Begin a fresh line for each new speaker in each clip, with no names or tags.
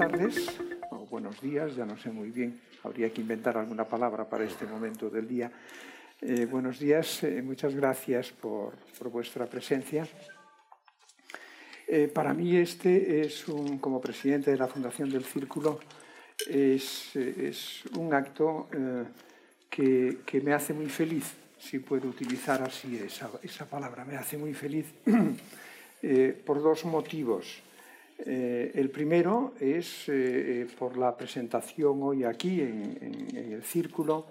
tardes o buenos días, ya no sé muy bien, habría que inventar alguna palabra para este momento del día. Eh, buenos días, eh, muchas gracias por, por vuestra presencia. Eh, para mí este es un, como presidente de la Fundación del Círculo, es, es un acto eh, que, que, me hace muy feliz, si puedo utilizar así esa, esa palabra, me hace muy feliz eh, por dos motivos. Eh, el primero es eh, por la presentación hoy aquí en, el Círculo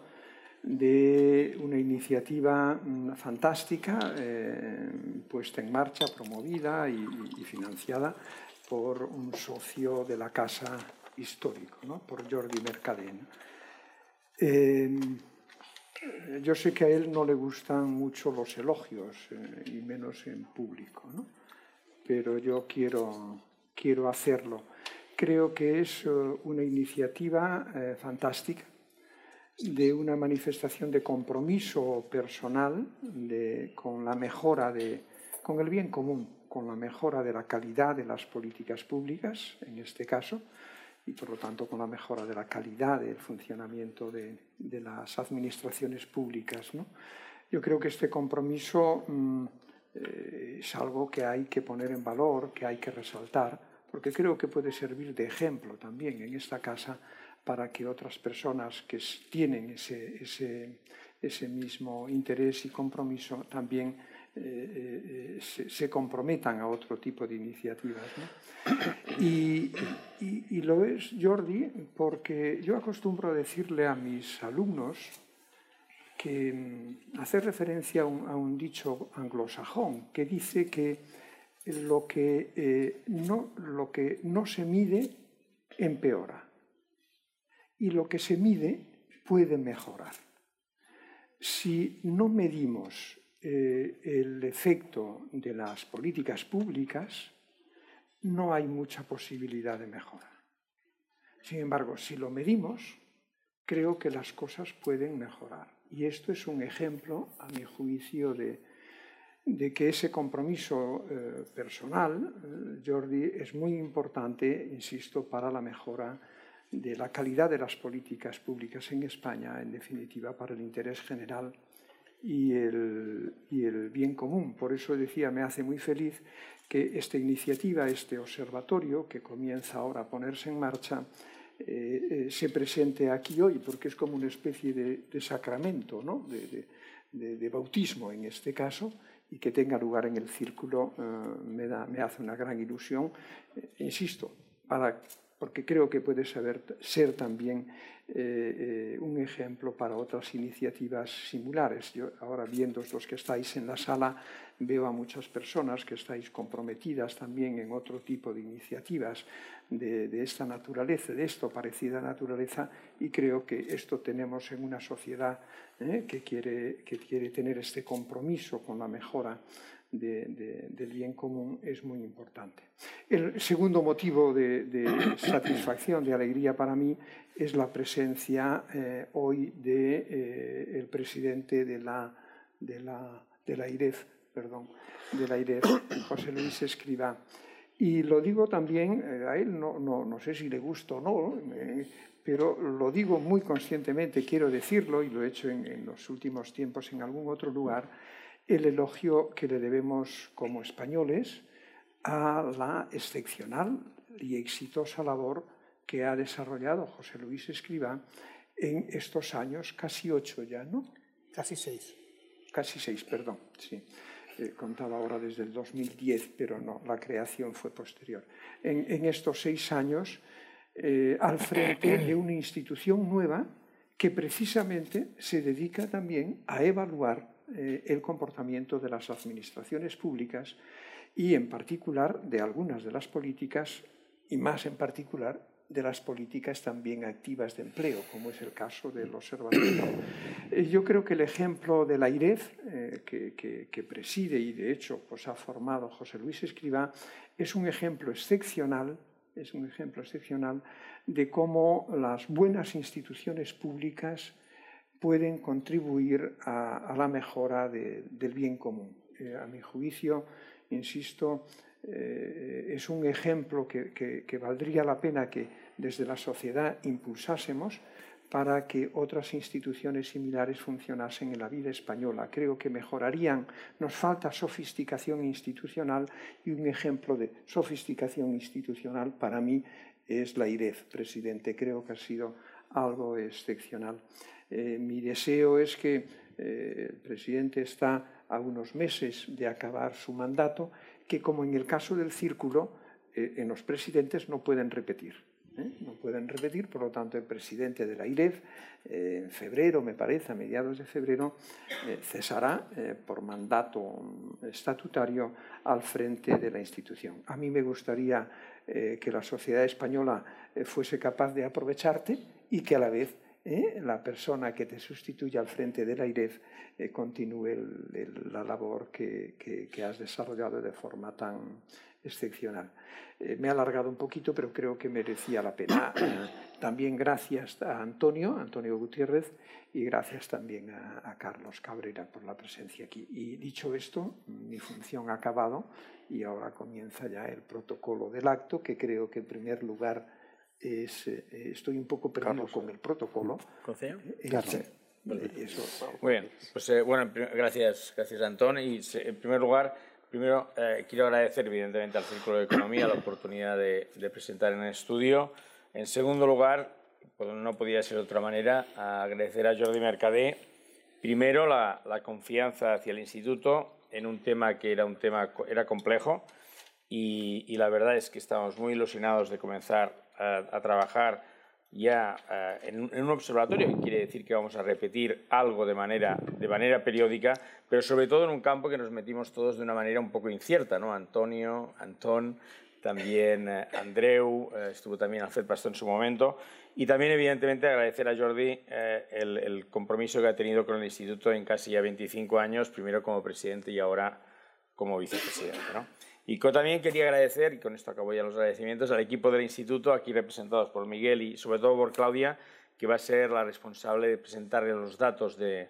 de una iniciativa mm, fantástica eh, puesta en marcha, promovida y, financiada por un socio de la Casa Histórico, por Jordi Mercadén. Eh, yo sé que a él no le gustan mucho los elogios, eh, y menos en público, ¿no? pero yo quiero quiero hacerlo. Creo que es eh, una iniciativa eh, fantástica de una manifestación de compromiso personal con la mejora de, con el bien común, con la mejora de la calidad de las políticas públicas, en este caso, y por lo tanto con la mejora de la calidad del funcionamiento de, de las administraciones públicas. ¿no? Yo creo que este compromiso mmm, es algo que hay que poner en valor, que hay que resaltar, porque creo que puede servir de ejemplo también en esta casa para que otras personas que tienen ese, ese, ese mismo interés y compromiso también eh, eh, se, se, comprometan a otro tipo de iniciativas. Y, lo es, Jordi, porque yo acostumbro a decirle a mis alumnos que mm, hacer referencia a un dicho anglosajón que dice que lo que, eh, no, lo que no se mide empeora y lo que se mide puede mejorar. Si no medimos eh, el efecto de las políticas públicas, no hay mucha posibilidad de mejora. Sin embargo, si lo medimos, creo que las cosas pueden mejorar. Y esto es un ejemplo, a mi juicio, de, de que ese compromiso eh, personal, eh, Jordi, es muy importante, insisto, para la mejora de la calidad de las políticas públicas en España, en definitiva, para el interés general y el, y el bien común. Por eso decía, me hace muy feliz que esta iniciativa, este observatorio, que comienza ahora a ponerse en marcha, eh, se presente aquí hoy, porque es como una especie de, de sacramento, ¿no? de, de, de, bautismo en este caso, y que tenga lugar en el círculo eh, me, da, me, hace una gran ilusión. Eh, insisto, para, porque creo que puede saber, ser también eh, un ejemplo para otras iniciativas similares. Yo ahora viendo los que estáis en la sala, veo a muchas personas que estáis comprometidas también en otro tipo de iniciativas de, de esta naturaleza, de esto parecida naturaleza, y creo que esto tenemos en una sociedad ¿eh? que, quiere, que quiere tener este compromiso con la mejora de, de, del bien común es muy importante. El segundo motivo de, satisfacción, de alegría para mí, es la presencia eh, hoy del de, eh, presidente de la, de, la, de la IREF, perdón, de la IREF, José Luis Escribá. Y lo digo también, eh, a él no, no, no, sé si le gusta o no, pero lo digo muy conscientemente, quiero decirlo, y lo he hecho en, los últimos tiempos en algún otro lugar, el elogio que le debemos como españoles a la excepcional y exitosa labor que ha desarrollado José Luis Escriba en estos años, casi ocho ya, ¿no?
Casi seis.
Casi seis, perdón, sí. Eh, contaba ahora desde el 2010, pero no, la creación fue posterior. En, en estos seis años, eh, al frente de una institución nueva que precisamente se dedica también a evaluar eh, el comportamiento de las administraciones públicas y en particular de algunas de las políticas y más en particular de las políticas también activas de empleo, como es el caso del observatorio. Eh, yo creo que el ejemplo de la IREF, eh, que, preside y de hecho pues, ha formado José Luis Escribá, es un ejemplo excepcional es un ejemplo excepcional de cómo las buenas instituciones públicas pueden contribuir a, a la mejora de, del bien común. Eh, a mi juicio, insisto, eh, es un ejemplo que, valdría la pena que desde la sociedad impulsásemos para que otras instituciones similares funcionasen en la vida española. Creo que mejorarían. Nos falta sofisticación institucional y un ejemplo de sofisticación institucional para mí es la IREF, presidente. Creo que ha sido algo excepcional. Eh, mi deseo es que eh, el presidente está a unos meses de acabar su mandato, que como en el caso del círculo, eh, en los presidentes no pueden repetir. No pueden repetir, por lo tanto, el presidente de la IREF, en febrero, me parece, a mediados de febrero, cesará por mandato estatutario al frente de la institución. A mí me gustaría que la sociedad española fuese capaz de aprovecharte y que a la vez ¿eh? la persona que te sustituye al frente de la IREF eh, continúe la labor que, has desarrollado de forma tan excepcional. Eh, me he alargado un poquito, pero creo que merecía la pena. también gracias a Antonio, Antonio Gutiérrez, y gracias también a, a, Carlos Cabrera por la presencia aquí. Y dicho esto, mi función ha acabado y ahora comienza ya el protocolo del acto, que creo que en primer lugar es, eh, estoy un poco perdido con el protocolo.
¿Conceo? Eh, Muy bien, pues eh, bueno, gracias, gracias Antón. Y en primer lugar, primero quiero agradecer evidentemente al Círculo de Economía la oportunidad de, presentar en el estudio. En segundo lugar, pues no podía ser de otra manera, agradecer a Jordi Mercadé, primero la, la confianza hacia el Instituto en un tema que era un tema era complejo y, y la verdad es que estamos muy ilusionados de comenzar a, trabajar ya eh, en, un, observatorio, que quiere decir que vamos a repetir algo de manera, de manera periódica, pero sobre todo en un campo que nos metimos todos de una manera un poco incierta, ¿no? Antonio, Antón, también eh, Andreu, eh, estuvo también Alfred Pastor en su momento, y también evidentemente agradecer a Jordi el, el, compromiso que ha tenido con el Instituto en casi ya 25 años, primero como presidente y ahora como vicepresidente, ¿no? Y también quería agradecer, y con esto acabo ya los agradecimientos, al equipo del Instituto, aquí representados por Miguel y sobre todo por Claudia, que va a ser la responsable de presentarle los datos de,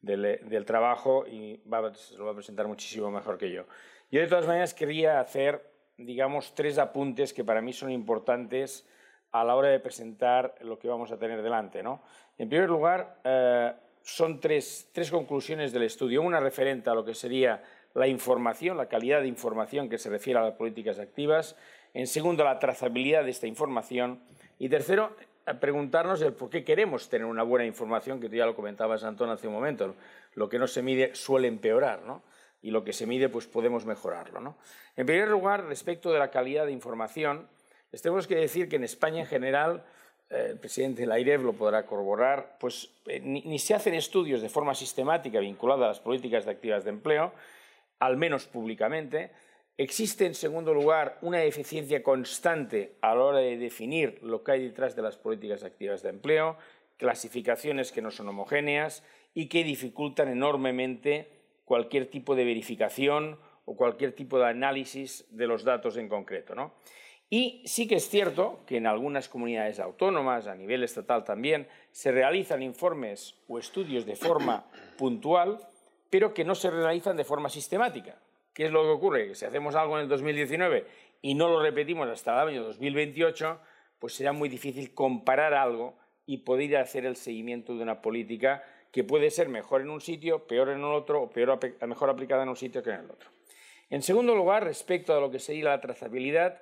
del, trabajo y va, se lo va a presentar muchísimo mejor que yo. Yo de todas maneras quería hacer, digamos, tres apuntes que para mí son importantes a la hora de presentar lo que vamos a tener delante. ¿no? En primer lugar, eh, son tres, tres conclusiones del estudio. Una referente a lo que sería la información, la calidad de información que se refiere a las políticas activas. En segundo, la trazabilidad de esta información. Y tercero, preguntarnos el por qué queremos tener una buena información, que tú ya lo comentabas, Antón, hace un momento. Lo que no se mide suele empeorar, ¿no? Y lo que se mide, pues podemos mejorarlo, ¿no? En primer lugar, respecto de la calidad de información, tenemos que decir que en España en general, eh, el presidente del AIREF lo podrá corroborar, pues eh, ni, ni se hacen estudios de forma sistemática vinculada a las políticas de activas de empleo, al menos públicamente. Existe, en segundo lugar, una deficiencia constante a la hora de definir lo que hay detrás de las políticas activas de empleo, clasificaciones que no son homogéneas y que dificultan enormemente cualquier tipo de verificación o cualquier tipo de análisis de los datos en concreto. ¿no? Y sí que es cierto que en algunas comunidades autónomas, a nivel estatal también, se realizan informes o estudios de forma puntual pero que no se realizan de forma sistemática. ¿Qué es lo que ocurre? Que si hacemos algo en el 2019 y no lo repetimos hasta el año 2028, pues será muy difícil comparar algo y poder hacer el seguimiento de una política que puede ser mejor en un sitio, peor en el otro, o peor, mejor aplicada en un sitio que en el otro. En segundo lugar, respecto a lo que sería la trazabilidad,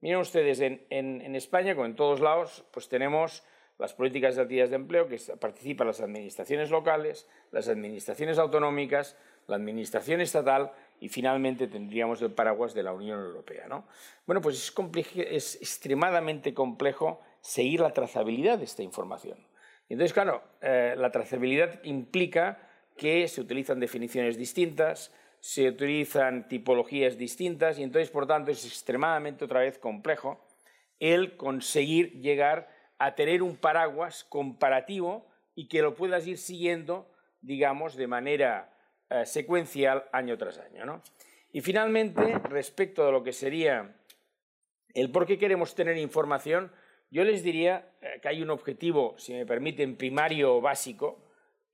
miren ustedes, en, en España, como en todos lados, pues tenemos las políticas de actividades de empleo, que participan las administraciones locales, las administraciones autonómicas, la administración estatal y finalmente tendríamos el paraguas de la Unión Europea. ¿no? Bueno, pues es, es, extremadamente complejo seguir la trazabilidad de esta información. Entonces, claro, eh, la trazabilidad implica que se utilizan definiciones distintas, se utilizan tipologías distintas y entonces, por tanto, es extremadamente otra vez complejo el conseguir llegar a tener un paraguas comparativo y que lo puedas ir siguiendo, digamos, de manera eh, secuencial año tras año. Y finalmente, respecto a lo que sería el por qué queremos tener información, yo les diría eh, que hay un objetivo, si me permiten, primario o básico,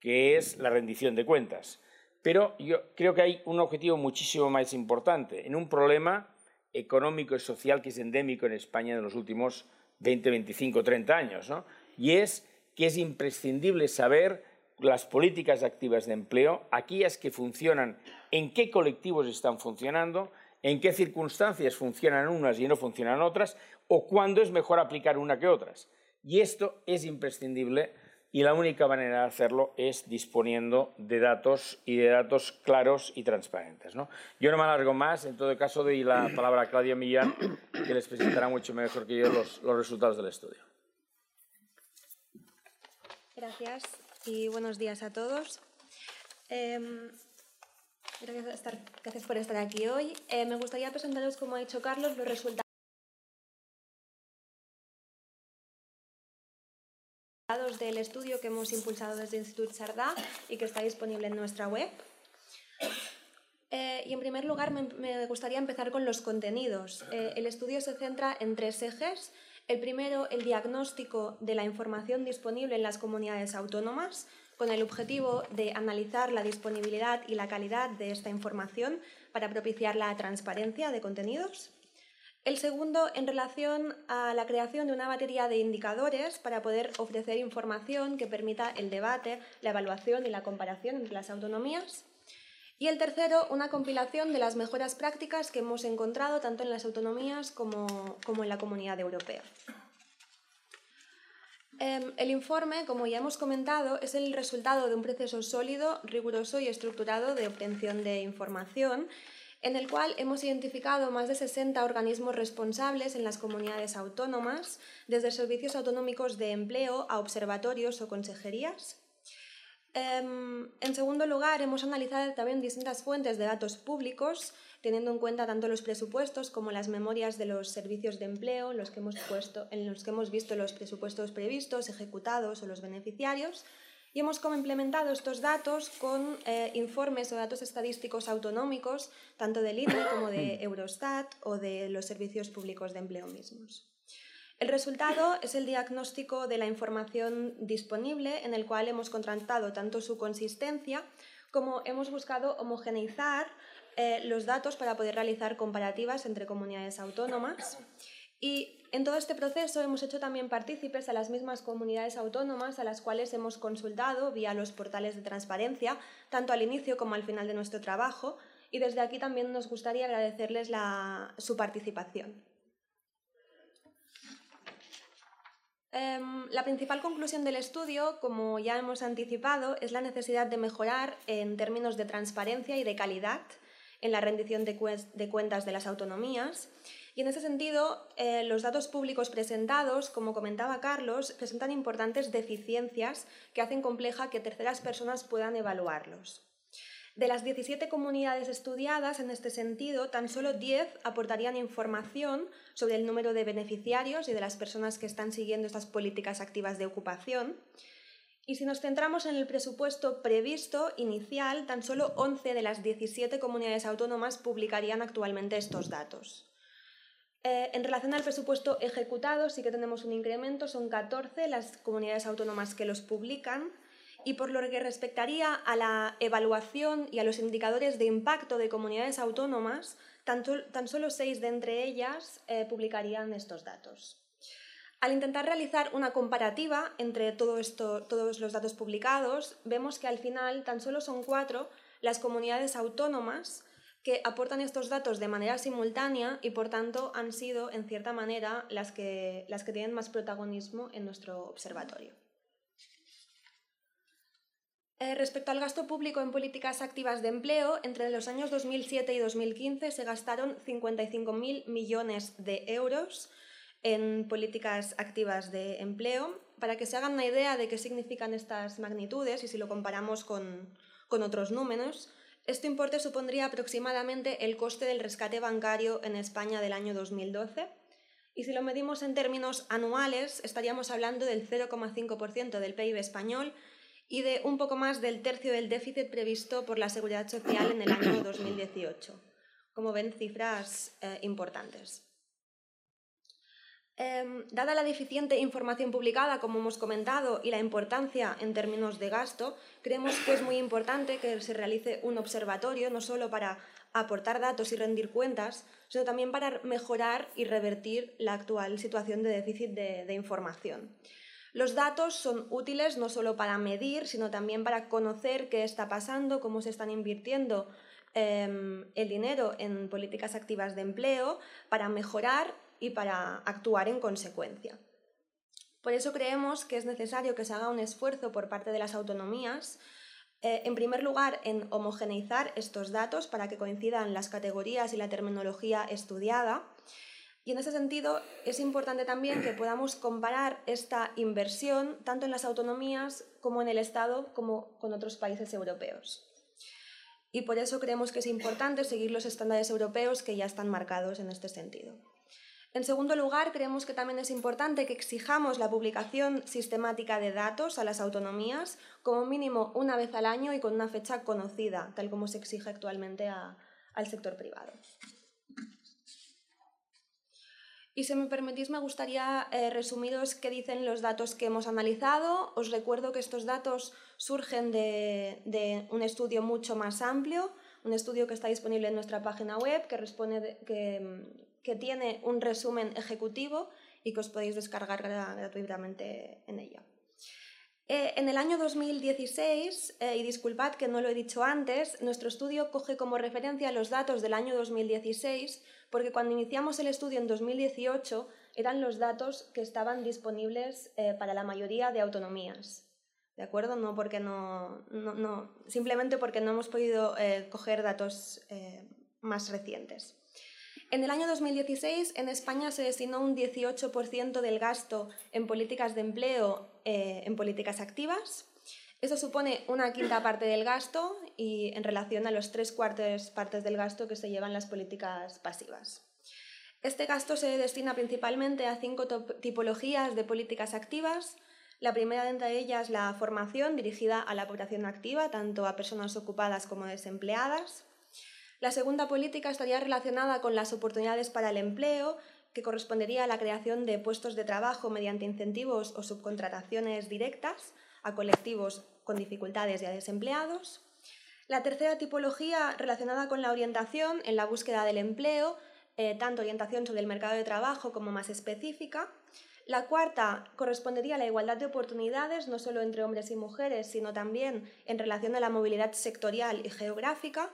que es la rendición de cuentas. Pero yo creo que hay un objetivo muchísimo más importante en un problema económico y social que es endémico en España en los últimos 20, 25, 30 años, ¿no? y es que es imprescindible saber las políticas activas de empleo, aquellas que funcionan, en qué colectivos están funcionando, en qué circunstancias funcionan unas y no funcionan otras, o cuándo es mejor aplicar una que otras. Y esto es imprescindible y la única manera de hacerlo es disponiendo de datos y de datos claros y transparentes. ¿no? Yo no me alargo más, en todo caso doy la palabra a Claudia Millán, que les presentará mucho mejor que yo los, resultados del estudio.
Gracias y buenos días a todos. Em, gracias, por estar aquí hoy. Eh, me gustaría presentaros, como ha dicho Carlos, los resultados del estudio que hemos impulsado desde Institut Sardá y que está disponible en nuestra web. Eh, y en primer lugar me, gustaría empezar con los contenidos. Eh, el estudio se centra en tres ejes. El primero, el diagnóstico de la información disponible en las comunidades autónomas, con el objetivo de analizar la disponibilidad y la calidad de esta información para propiciar la transparencia de contenidos. El segundo, en relación a la creación de una batería de indicadores para poder ofrecer información que permita el debate, la evaluación y la comparación entre las autonomías. Y el tercero, una compilación de las mejoras prácticas que hemos encontrado tanto en las autonomías como, en la comunidad europea. Em, el informe, como ya hemos comentado, es el resultado de un proceso sólido, riguroso y estructurado de obtención de información en el cual hemos identificado más de 60 organismos responsables en las comunidades autónomas, desde servicios autonómicos de empleo a observatorios o consejerías. Em, en segundo lugar, hemos analizado también distintas fuentes de datos públicos, teniendo en cuenta tanto los presupuestos como las memorias de los servicios de empleo los que hemos puesto, en los que hemos visto los presupuestos previstos, ejecutados o los beneficiarios, y hemos complementado estos datos con eh, informes o datos estadísticos autonómicos, tanto del INE como de Eurostat o de los servicios públicos de empleo mismos. El resultado es el diagnóstico de la información disponible, en el cual hemos contrastado tanto su consistencia como hemos buscado homogeneizar eh, los datos para poder realizar comparativas entre comunidades autónomas. Y en todo este proceso hemos hecho también partícipes a las mismas comunidades autónomas a las cuales hemos consultado vía los portales de transparencia, tanto al inicio como al final de nuestro trabajo, y desde aquí también nos gustaría agradecerles su participación. Em, la principal conclusión del estudio, como ya hemos anticipado, es la necesidad de mejorar en términos de transparencia y de calidad en la rendición de cuentas de las autonomías y en ese sentido, eh, los datos públicos presentados, como comentaba Carlos, presentan importantes deficiencias que hacen compleja que terceras personas puedan evaluarlos. De las 17 comunidades estudiadas en este sentido, tan solo 10 aportarían información sobre el número de beneficiarios y de las personas que están siguiendo estas políticas activas de ocupación. Y si nos centramos en el presupuesto previsto inicial, tan solo 11 de las 17 comunidades autónomas publicarían actualmente estos datos. Eh, en relación al presupuesto ejecutado, sí que tenemos un incremento, son 14 las comunidades autónomas que los publican. Y por lo que respectaría a la evaluación y a los indicadores de impacto de comunidades autónomas, tan, solo seis de entre ellas eh, publicarían estos datos. Al intentar realizar una comparativa entre todos los datos publicados, vemos que al final tan solo son cuatro las comunidades autónomas que aportan estos datos de manera simultánea y por tanto han sido, en cierta manera, las que, las que tienen más protagonismo en nuestro observatorio. Eh, respecto al gasto público en políticas activas de empleo, entre los años 2007 y 2015 se gastaron 55.000 millones de euros en políticas activas de empleo. Para que se hagan una idea de qué significan estas magnitudes y si lo comparamos con, con otros números, este importe supondría aproximadamente el coste del rescate bancario en España del año 2012 y si lo medimos en términos anuales estaríamos hablando del 0,5% del PIB español y de un poco más del tercio del déficit previsto por la Seguridad Social en el año 2018. Como ven, cifras eh, importantes. Em, dada la deficiente información publicada, como hemos comentado, y la importancia en términos de gasto, creemos que es muy importante que se realice un observatorio, no solo para aportar datos y rendir cuentas, sino también para mejorar y revertir la actual situación de déficit de, información. Los datos son útiles no solo para medir, sino también para conocer qué está pasando, cómo se están invirtiendo em, el dinero en políticas activas de empleo, para mejorar y para actuar en consecuencia. Por eso creemos que es necesario que se haga un esfuerzo por parte de las autonomías eh, en primer lugar, en homogeneizar estos datos para que coincidan las categorías y la terminología estudiada. Y en ese sentido es importante también que podamos comparar esta inversión tanto en las autonomías como en el Estado como con otros países europeos. Y por eso creemos que es importante seguir los estándares europeos que ya están marcados en este sentido. En segundo lugar, creemos que también es importante que exijamos la publicación sistemática de datos a las autonomías, como mínimo una vez al año y con una fecha conocida, tal como se exige actualmente al sector privado. Y si me permitís, me gustaría eh, resumiros qué dicen los datos que hemos analizado. Os recuerdo que estos datos surgen de, un estudio mucho más amplio, un estudio que está disponible en nuestra página web, que, responde que que tiene un resumen ejecutivo y que os podéis descargar gratuitamente en ella. Eh, en el año 2016, eh, y disculpad que no lo he dicho antes, nuestro estudio coge como referencia los datos del año 2016 porque cuando iniciamos el estudio en 2018 eran los datos que estaban disponibles eh, para la mayoría de autonomías. ¿De acuerdo? No porque no, no simplemente porque no hemos podido coger datos más recientes. En el año 2016 en España se destinó un 18% del gasto en políticas de empleo eh, en políticas activas. Eso supone una quinta parte del gasto y en relación a los tres cuartos partes del gasto que se llevan las políticas pasivas. Este gasto se destina principalmente a cinco tipologías de políticas activas. La primera de ellas, la formación dirigida a la población activa, tanto a personas ocupadas como desempleadas. La segunda política estaría relacionada con las oportunidades para el empleo, que correspondería a la creación de puestos de trabajo mediante incentivos o subcontrataciones directas a colectivos con dificultades y a desempleados. La tercera tipología relacionada con la orientación en la búsqueda del empleo, eh, tanto orientación sobre el mercado de trabajo como más específica. La cuarta correspondería a la igualdad de oportunidades, no solo entre hombres y mujeres, sino también en relación a la movilidad sectorial y geográfica.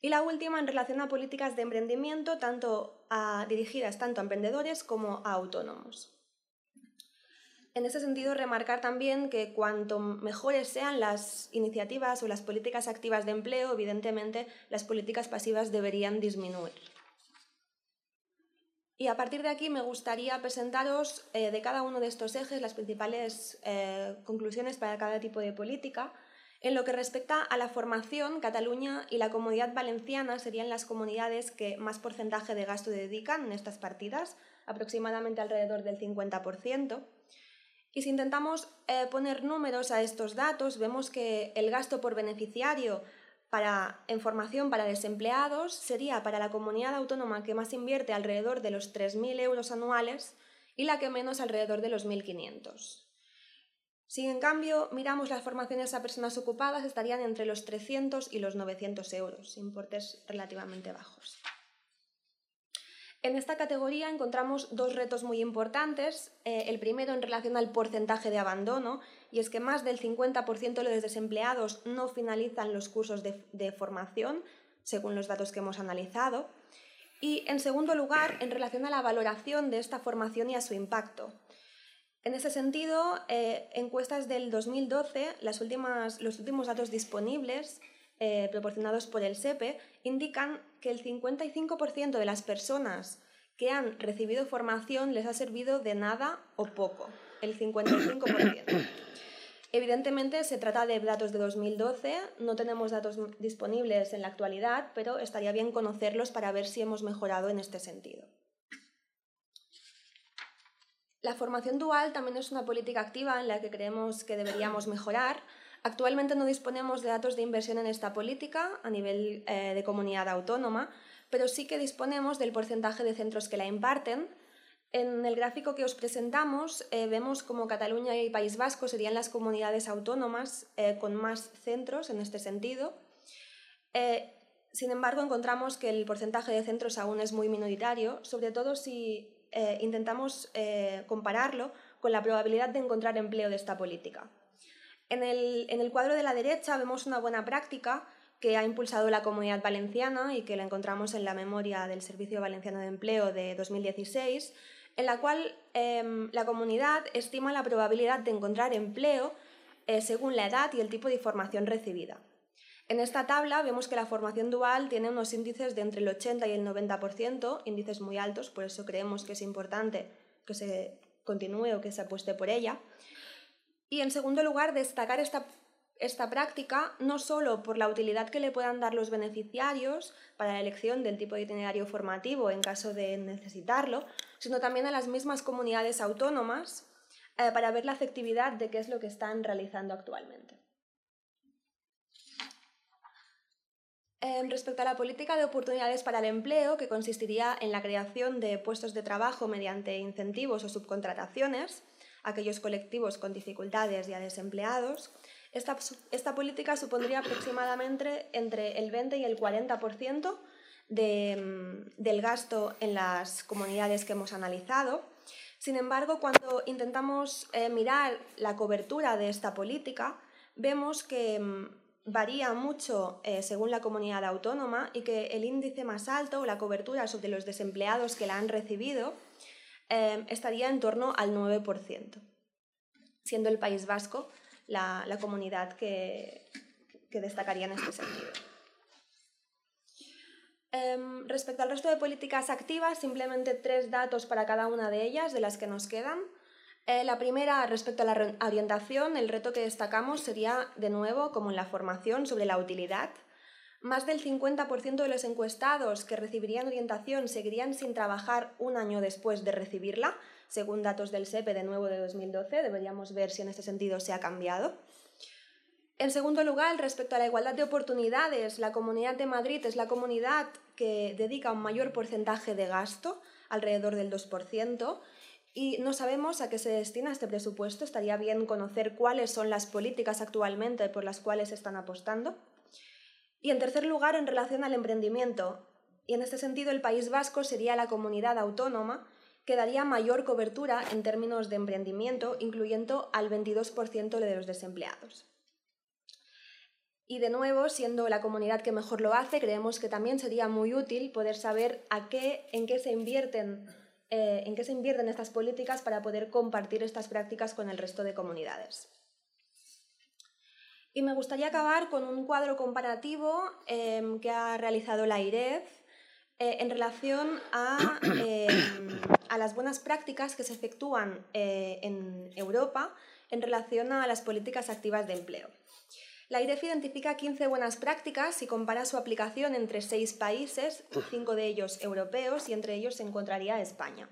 Y la última en relación a políticas de emprendimiento tanto dirigidas tanto a emprendedores como a autónomos. En ese sentido, remarcar también que cuanto mejores sean las iniciativas o las políticas activas de empleo, evidentemente las políticas pasivas deberían disminuir. Y a partir de aquí me gustaría presentaros eh, de cada uno de estos ejes las principales eh, conclusiones para cada tipo de política en lo que respecta a la formación, Cataluña y la Comunidad Valenciana serían las comunidades que más porcentaje de gasto dedican en estas partidas, aproximadamente alrededor del 50%. Y si intentamos eh, poner números a estos datos, vemos que el gasto por beneficiario para, en formación para desempleados sería para la comunidad autónoma que más invierte alrededor de los 3.000 euros anuales y la que menos alrededor de los 1.500. Si en cambio miramos las formaciones a personas ocupadas, estarían entre los 300 y los 900 euros, importes relativamente bajos. En esta categoría encontramos dos retos muy importantes. Eh, el primero en relación al porcentaje de abandono, y es que más del 50% de los desempleados no finalizan los cursos de formación, según los datos que hemos analizado. Y en segundo lugar, en relación a la valoración de esta formación y a su impacto. En ese sentido, eh, encuestas del 2012, las últimas, los últimos datos disponibles eh, proporcionados por el SEPE indican que el 55% de las personas que han recibido formación les ha servido de nada o poco, el 55%. Evidentemente se trata de datos de 2012, no tenemos datos disponibles en la actualidad, pero estaría bien conocerlos para ver si hemos mejorado en este sentido. La formación dual también es una política activa en la que creemos que deberíamos mejorar. Actualmente no disponemos de datos de inversión en esta política a nivel eh, de comunidad autónoma, pero sí que disponemos del porcentaje de centros que la imparten. En el gráfico que os presentamos eh, vemos como Cataluña y País Vasco serían las comunidades autónomas eh, con más centros en este sentido. Sin embargo, encontramos que el porcentaje de centros aún es muy minoritario, sobre todo si eh, intentamos eh, compararlo con la probabilidad de encontrar empleo de esta política. En el, en el cuadro de la derecha vemos una buena práctica que ha impulsado la Comunidad Valenciana y que la encontramos en la memoria del Servicio Valenciano de Empleo de 2016, en la cual em, la comunidad estima la probabilidad de encontrar empleo eh, según la edad y el tipo de formación recibida. En esta tabla vemos que la formación dual tiene unos índices de entre el 80 y el 90%, índices muy altos, por eso creemos que es importante que se continúe o que se apueste por ella. Y en segundo lugar, destacar esta esta práctica no solo por la utilidad que le puedan dar los beneficiarios para la elección del tipo de itinerario formativo en caso de necesitarlo, sino también a las mismas comunidades autónomas eh, para ver la efectividad de qué es lo que están realizando actualmente. Respecto a la política de oportunidades para el empleo, que consistiría en la creación de puestos de trabajo mediante incentivos o subcontrataciones, a aquellos colectivos con dificultades y a desempleados, esta, política supondría aproximadamente entre el 20 y el 40% mm, del gasto en las comunidades que hemos analizado. Sin embargo, cuando intentamos eh, mirar la cobertura de esta política, vemos que mm, varía mucho eh, según la comunidad autónoma y que el índice más alto o la cobertura sobre los desempleados que la han recibido eh, estaría en torno al 9%, siendo el País Vasco la, comunidad que, destacaría en este sentido. Em, respecto al resto de políticas activas, simplemente tres datos para cada una de ellas, de las que nos quedan. Eh, la primera, respecto a la orientación, el reto que destacamos sería, de nuevo, como en la formación, sobre la utilidad. Más del 50% de los encuestados que recibirían orientación seguirían sin trabajar un año después de recibirla, según datos del SEPE de nuevo de 2012. Deberíamos ver si en este sentido se ha cambiado. En segundo lugar, respecto a la igualdad de oportunidades, la Comunidad de Madrid es la comunidad que dedica un mayor porcentaje de gasto, alrededor del 2%, y no sabemos a qué se destina este presupuesto. Estaría bien conocer cuáles son las políticas actualmente por las cuales están apostando. Y en tercer lugar, en relación al emprendimiento, y en este sentido el País Vasco sería la comunidad autónoma que daría mayor cobertura en términos de emprendimiento, incluyendo al 22% de los desempleados. Y de nuevo, siendo la comunidad que mejor lo hace, creemos que también sería muy útil poder saber a qué, en, qué se invierten, eh, en qué se invierten estas políticas para poder compartir estas prácticas con el resto de comunidades. Y me gustaría acabar con un cuadro comparativo em, que ha realizado la IREF eh, en relación em, a, las buenas prácticas que se efectúan eh, en Europa en relación a las políticas activas de empleo. La IREF identifica 15 buenas prácticas y compara su aplicación entre seis países, cinco de ellos europeos, y entre ellos se encontraría España.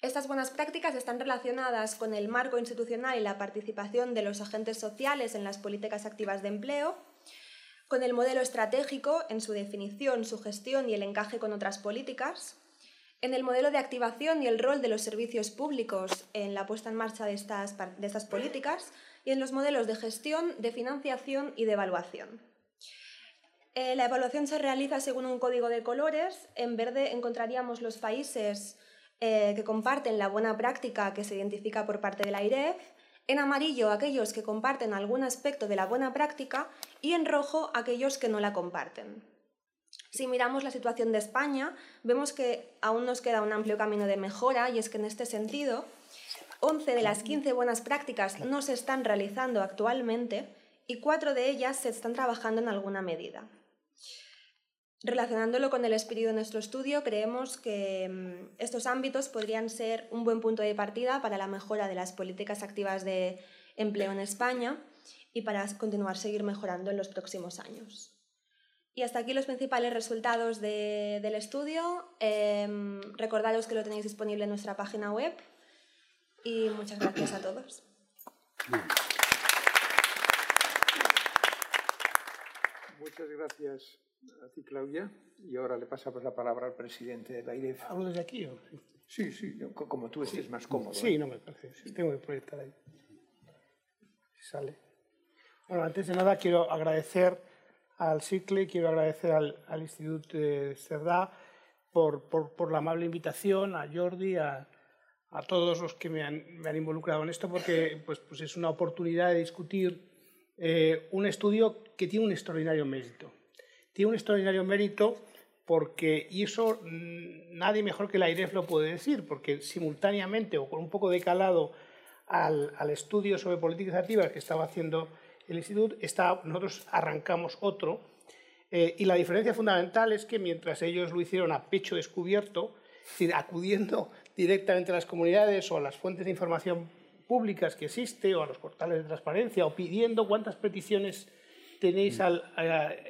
Estas buenas prácticas están relacionadas con el marco institucional y la participación de los agentes sociales en las políticas activas de empleo, con el modelo estratégico en su definición, su gestión y el encaje con otras políticas, en el modelo de activación y el rol de los servicios públicos en la puesta en marcha de estas, de estas políticas y en los modelos de gestión, de financiación y de evaluación. Eh, la evaluación se realiza según un código de colores. En verde encontraríamos los países eh, que comparten la buena práctica que se identifica por parte de la IREF en amarillo aquellos que comparten algún aspecto de la buena práctica y en rojo aquellos que no la comparten. Si miramos la situación de España, vemos que aún nos queda un amplio camino de mejora y es que en este sentido, 11 de las 15 buenas prácticas no se están realizando actualmente y 4 de ellas se están trabajando en alguna medida. Relacionándolo con el espíritu de nuestro estudio, creemos que mm, estos ámbitos podrían ser un buen punto de partida para la mejora de las políticas activas de empleo en España y para continuar seguir mejorando en los próximos años. Y hasta aquí los principales resultados del estudio. Em, recordaros que lo tenéis disponible en nuestra página web y muchas gracias a todos.
Muchas gracias a ti, Claudia. Y ahora le pasamos la palabra al presidente de la IREF.
¿Hablo desde aquí o...?
Sí, sí, como tú estés más cómodo.
Sí, ¿eh? no me parece. Sí, tengo que proyectar ahí. Sale. Bueno, antes de nada quiero agradecer al CICLE, quiero agradecer al, Instituto de Cerdá por, por, la amable invitación, a Jordi, a, a todos los que me han, me han, involucrado en esto, porque pues, pues es una oportunidad de discutir eh, un estudio que tiene un extraordinario mérito. Tiene un extraordinario mérito porque, y eso mm, nadie mejor que la IREF lo puede decir, porque simultáneamente o con un poco de calado al, al estudio sobre políticas activas que estaba haciendo el instituto, está, nosotros arrancamos otro, eh, y la diferencia fundamental es que mientras ellos lo hicieron a pecho descubierto, acudiendo directamente a las comunidades o a las fuentes de información públicas que existe o a los portales de transparencia o pidiendo cuántas peticiones tenéis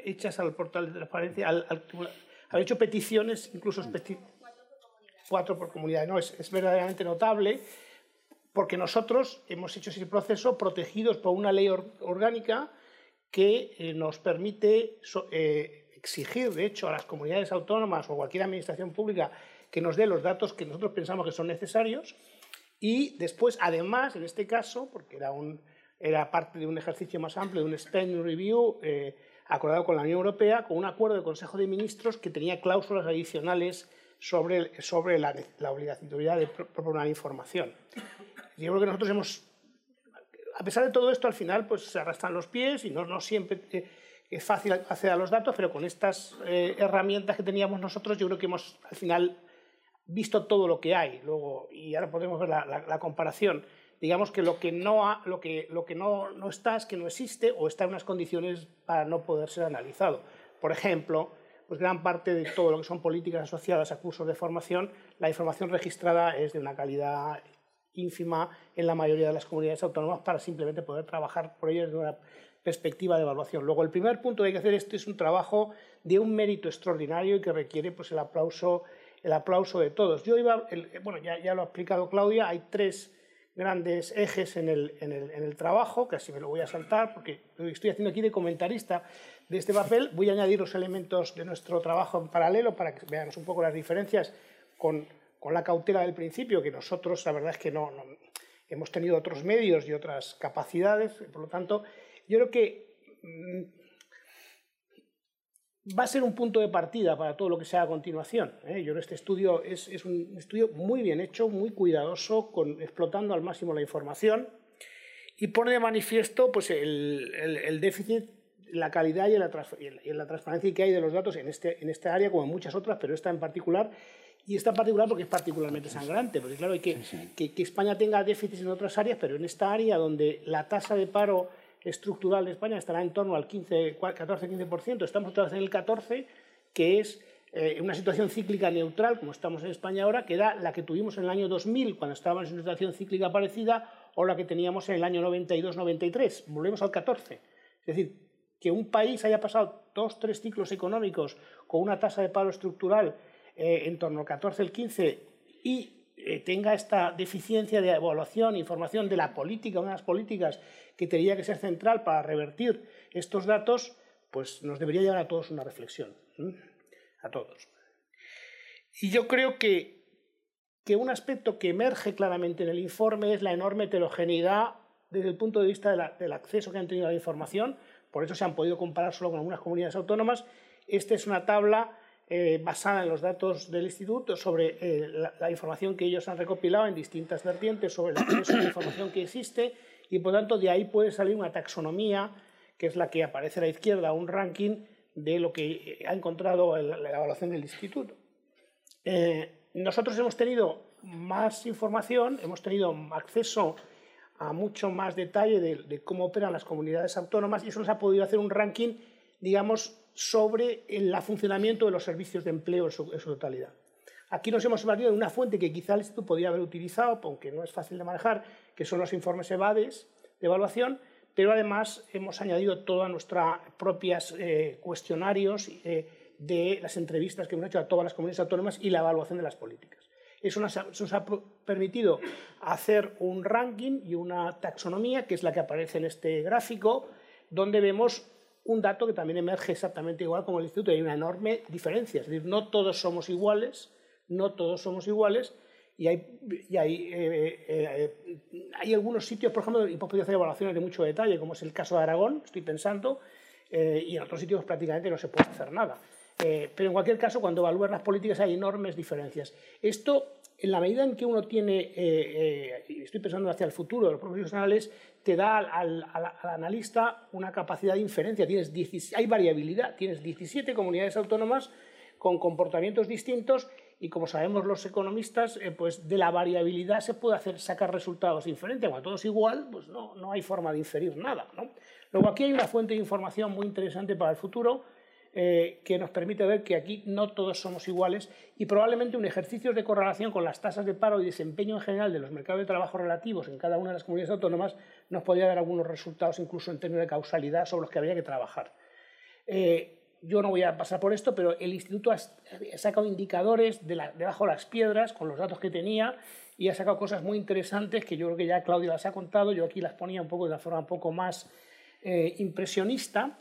hechas al portal de transparencia, al, al, hecho peticiones, incluso cuatro por comunidad. No, es, es verdaderamente notable porque nosotros hemos hecho ese proceso protegidos por una ley orgánica que eh, nos permite eh, exigir, de hecho, a las comunidades autónomas o cualquier administración pública que nos dé los datos que nosotros pensamos que son necesarios y después, además, en este caso, porque era, un, era parte de un ejercicio más amplio, de un spending review eh, acordado con la Unión Europea, con un acuerdo del Consejo de Ministros que tenía cláusulas adicionales sobre, sobre la, la obligatoriedad de proporcionar información. Yo creo que nosotros hemos, a pesar de todo esto, al final pues se arrastran los pies y no, no siempre eh, es fácil acceder a los datos, pero con estas eh, herramientas que teníamos nosotros, yo creo que hemos al final visto todo lo que hay. Luego, y ahora podemos ver la, comparación. Digamos que lo que, no, lo que, lo que no, no está es que no existe o está en unas condiciones para no poder ser analizado. Por ejemplo, pues gran parte de todo lo que son políticas asociadas a cursos de formación, la información registrada es de una calidad ínfima en la mayoría de las comunidades autónomas para simplemente poder trabajar por ello desde una perspectiva de evaluación. Luego, el primer punto que hay que hacer esto es un trabajo de un mérito extraordinario y que requiere pues, el, aplauso, el aplauso de todos. Yo iba, bueno, ya, ya, lo ha explicado Claudia, hay tres grandes ejes en el, en, el, en el trabajo, casi me lo voy a saltar porque estoy haciendo aquí de comentarista de este papel. Voy a añadir los elementos de nuestro trabajo en paralelo para que veamos un poco las diferencias con con la cautela del principio, que nosotros la verdad es que no, hemos tenido otros medios y otras capacidades, por lo tanto, yo creo que mm, va a ser un punto de partida para todo lo que sea a continuación. ¿eh? Yo creo que este estudio es, un estudio muy bien hecho, muy cuidadoso, con, explotando al máximo la información y pone de manifiesto pues, el, déficit, la calidad y la, y la, transparencia que hay de los datos en, este, en esta área, como en muchas otras, pero esta en particular, y está en particular porque es particularmente sangrante, porque claro, hay que, que, España tenga déficits en otras áreas, pero en esta área donde la tasa de paro estructural de España estará en torno al 14-15%, estamos otra en el 14%, que es eh, una situación cíclica neutral, como estamos en España ahora, que era la que tuvimos en el año 2000, cuando estábamos en una situación cíclica parecida, o la que teníamos en el año 92-93. Volvemos al 14. Es decir, que un país haya pasado dos, tres ciclos económicos con una tasa de paro estructural eh, en torno al 14, el 15 y eh, tenga esta deficiencia de evaluación, información de la política, una de las políticas que tendría que ser central para revertir estos datos, pues nos debería llevar a todos una reflexión, a todos. Y yo creo que, que un aspecto que emerge claramente en el informe es la enorme heterogeneidad desde el punto de vista del acceso que han tenido a la información, por eso se han podido comparar solo con algunas comunidades autónomas. Esta es una tabla eh, basada en los datos del instituto sobre eh, la, información que ellos han recopilado en distintas vertientes sobre el acceso a la información que existe y por tanto de ahí puede salir una taxonomía que es la que aparece a la izquierda, un ranking de lo que ha encontrado la, evaluación del instituto. Eh, nosotros hemos tenido más información, hemos tenido acceso a mucho más detalle de, de cómo operan las comunidades autónomas y eso nos ha podido hacer un ranking, digamos, sobre el funcionamiento de los servicios de empleo en su, totalidad. Aquí nos hemos valido de una fuente que quizá el Instituto podría haber utilizado, aunque no es fácil de manejar, que son los informes EVADES de evaluación, pero además hemos añadido todos nuestros propios eh, cuestionarios eh, de las entrevistas que hemos hecho a todas las comunidades autónomas y la evaluación de las políticas. Eso nos ha, nos ha, permitido hacer un ranking y una taxonomía, que es la que aparece en este gráfico, donde vemos un dato que también emerge exactamente igual como el instituto. Hay una enorme diferencia, es decir, no todos somos iguales, no todos somos iguales, y hay, hay, eh, eh, hay algunos sitios, por ejemplo, y puedo hacer evaluaciones de mucho detalle, como es el caso de Aragón, estoy pensando, eh, y en otros sitios prácticamente no se puede hacer nada. Eh, pero en cualquier caso, cuando evalúas las políticas hay enormes diferencias. Esto, en la medida en que uno tiene, y estoy pensando hacia el futuro de los profesionales, te da al, analista una capacidad de inferencia. Tienes hay variabilidad, tienes 17 comunidades autónomas con comportamientos distintos y como sabemos los economistas, eh, pues de la variabilidad se puede hacer sacar resultados diferentes. Cuando todo es igual, pues no, no hay forma de inferir nada. ¿no? Luego aquí hay una fuente de información muy interesante para el futuro eh, que nos permite ver que aquí no todos somos iguales y probablemente un ejercicio de correlación con las tasas de paro y desempeño en general de los mercados de trabajo relativos en cada una de las comunidades autónomas nos podría dar algunos resultados incluso en términos de causalidad sobre los que habría que trabajar. Eh, yo no voy a pasar por esto, pero el instituto ha sacado indicadores de debajo de las piedras con los datos que tenía y ha sacado cosas muy interesantes que yo creo que ya Claudia las ha contado, yo aquí las ponía un poco de una forma un poco más eh, impresionista.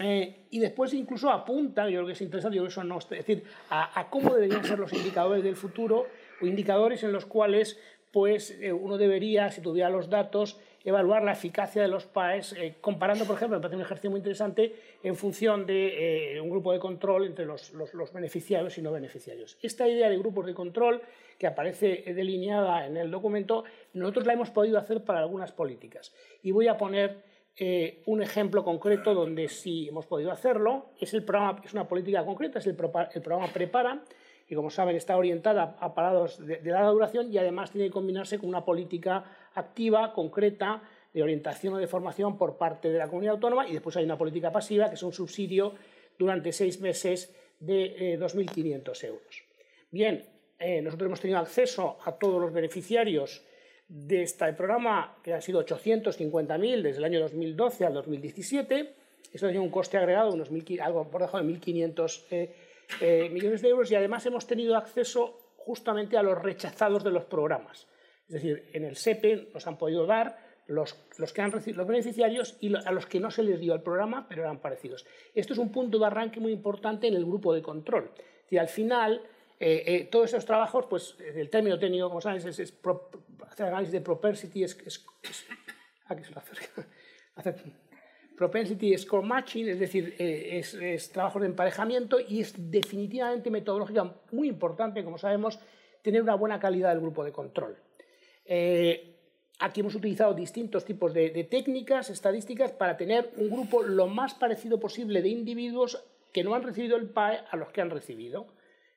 Eh, y después incluso apunta, yo creo que es interesante, yo eso no, es decir, a, cómo deberían ser los indicadores del futuro o indicadores en los cuales pues, eh, uno debería, si tuviera los datos, evaluar la eficacia de los PAEs, eh, comparando, por ejemplo, me parece un ejercicio muy interesante, en función de eh, un grupo de control entre los, beneficiarios y no beneficiarios. Esta idea de grupos de control, que aparece delineada en el documento, nosotros la hemos podido hacer para algunas políticas. Y voy a poner eh, un ejemplo concreto donde sí hemos podido hacerlo. Es, el programa, es una política concreta, es el, programa Prepara, y como saben está orientada a parados de, larga duración y además tiene que combinarse con una política activa, concreta, de orientación o de formación por parte de la comunidad autónoma y después hay una política pasiva que es un subsidio durante seis meses de 2.500 eh, euros. Bien, eh, nosotros hemos tenido acceso a todos los beneficiarios de este programa, que han sido 850.000 desde el año 2012 al 2017. Eso tiene un coste agregado de unos algo por debajo de 1.500 eh, millones de euros y además hemos tenido acceso justamente a los rechazados de los programas. Es decir, en el SEPE nos han podido dar los, que han recibido los beneficiarios y a los que no se les dio el programa, pero eran parecidos. Esto es un punto de arranque muy importante en el grupo de control. Y al final, eh, eh, todos esos trabajos, pues el término técnico, como sabes, es, hacer análisis de propensity, es, hacer, propensity score matching, es decir, eh, es, trabajo de emparejamiento y es definitivamente metodológica muy importante, como sabemos, tener una buena calidad del grupo de control. Eh, aquí hemos utilizado distintos tipos de, técnicas estadísticas para tener un grupo lo más parecido posible de individuos que no han recibido el PAE a los que han recibido.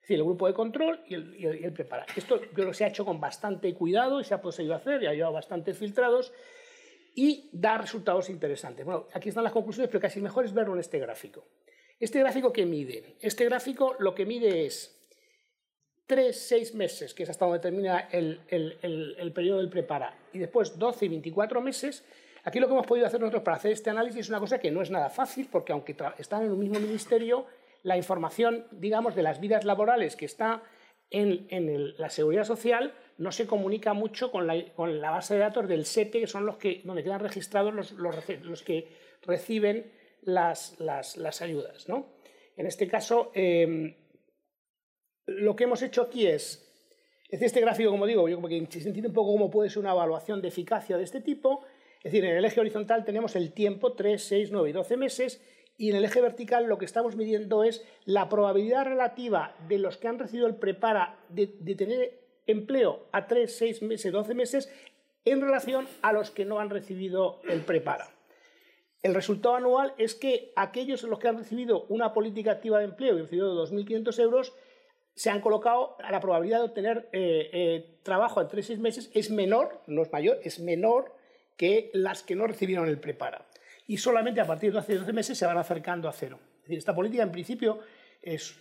Decir, el grupo de control y el, y prepara. Esto yo se ha hecho con bastante cuidado y se ha podido hacer, y ha llevado bastantes filtrados y da resultados interesantes. Bueno, aquí están las conclusiones, pero casi mejor es verlo en este gráfico. Este gráfico que mide, este gráfico lo que mide es tres, seis meses, que es hasta donde termina el, periodo del prepara, y después 12 y 24 meses, aquí lo que hemos podido hacer nosotros para hacer este análisis es una cosa que no es nada fácil, porque aunque están en un mismo ministerio, la información, digamos, de las vidas laborales que está en, la seguridad social no se comunica mucho con la, base de datos del SEPE, que son los que, donde quedan registrados los, que reciben las, ayudas. ¿no? En este caso, eh, lo que hemos hecho aquí es, es este gráfico, como digo, yo como que se entiende un poco cómo puede ser una evaluación de eficacia de este tipo. Es decir, en el eje horizontal tenemos el tiempo, 3, 6, 9 y 12 meses, y en el eje vertical lo que estamos midiendo es la probabilidad relativa de los que han recibido el prepara de, tener empleo a 3, 6 meses, 12 meses en relación a los que no han recibido el prepara. El resultado anual es que aquellos los que han recibido una política activa de empleo y han recibido 2.500 euros se han colocado, la probabilidad de obtener eh, eh, trabajo en 3 6 meses es menor, no es mayor, es menor que las que no recibieron el prepara. Y solamente a partir de hace 12 meses se van acercando a cero. Es decir, esta política en principio es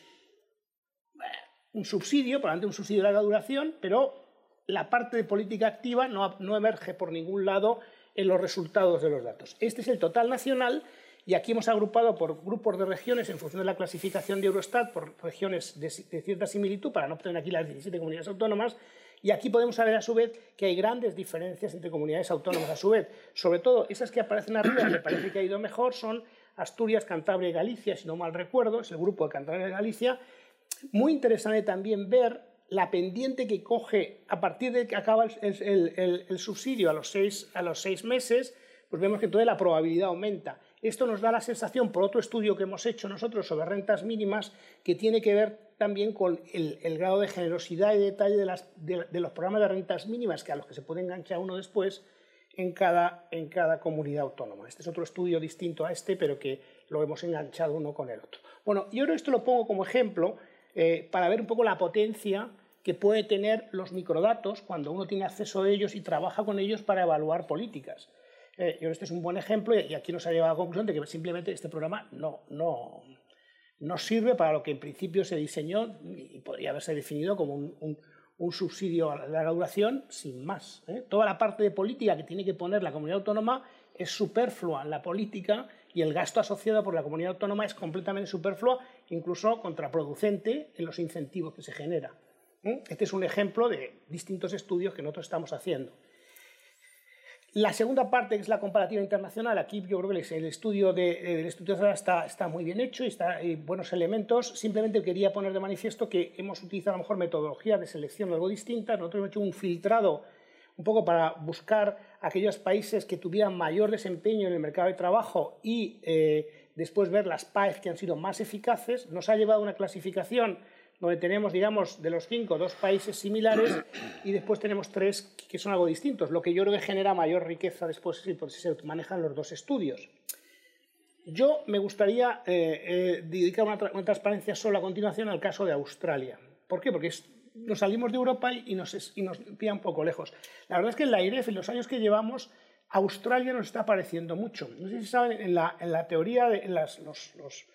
un subsidio, probablemente un subsidio de larga duración, pero la parte de política activa no, no emerge por ningún lado en los resultados de los datos. Este es el total nacional y aquí hemos agrupado por grupos de regiones en función de la clasificación de Eurostat, por regiones de, cierta similitud, para no obtener aquí las 17 comunidades autónomas. Y aquí podemos saber a su vez que hay grandes diferencias entre comunidades autónomas. A su vez, sobre todo esas que aparecen arriba, me parece que ha ido mejor, son Asturias, Cantabria y Galicia, si no mal recuerdo, es el grupo de Cantabria y Galicia. Muy interesante también ver la pendiente que coge a partir de que acaba el, subsidio a los, seis, a los seis meses, pues vemos que toda la probabilidad aumenta Esto nos da la sensación, por otro estudio que hemos hecho nosotros sobre rentas mínimas, que tiene que ver también con el, grado de generosidad y detalle de, los programas de rentas mínimas que a los que se puede enganchar uno después en cada, en cada comunidad autónoma. Este es otro estudio distinto a este, pero que lo hemos enganchado uno con el otro. Bueno, yo esto lo pongo como ejemplo eh, para ver un poco la potencia que puede tener los microdatos cuando uno tiene acceso a ellos y trabaja con ellos para evaluar políticas. Eh, yo este es un buen ejemplo y aquí nos ha llevado a la conclusión de que simplemente este programa no, no, no sirve para lo que en principio se diseñó y podría haberse definido como un, subsidio a la duración sin más. ¿eh? Toda la parte de política que tiene que poner la comunidad autónoma es superflua la política y el gasto asociado por la comunidad autónoma es completamente superfluo, incluso contraproducente en los incentivos que se genera. ¿eh? Este es un ejemplo de distintos estudios que nosotros estamos haciendo. La segunda parte, es la comparativa internacional, aquí yo creo que el estudio del estudio está, está muy bien hecho y está, hay buenos elementos. Simplemente quería poner de manifiesto que hemos utilizado a lo mejor metodología de selección algo distintas. Nosotros hemos hecho un filtrado un poco para buscar aquellos países que tuvieran mayor desempeño en el mercado de trabajo y eh, después ver las PAEs que han sido más eficaces. Nos ha llevado a una clasificación donde tenemos, digamos, de los cinco, dos países similares y después tenemos tres que son algo distintos, lo que yo creo que genera mayor riqueza después si se manejan los dos estudios. Yo me gustaría eh, eh, dedicar una, transparencia solo a continuación al caso de Australia. ¿Por qué? Porque nos salimos de Europa y nos, y nos pilla un poco lejos. La verdad es que en la IREF, en los años que llevamos, Australia nos está pareciendo mucho. No sé si saben, en la, en la teoría, de, los los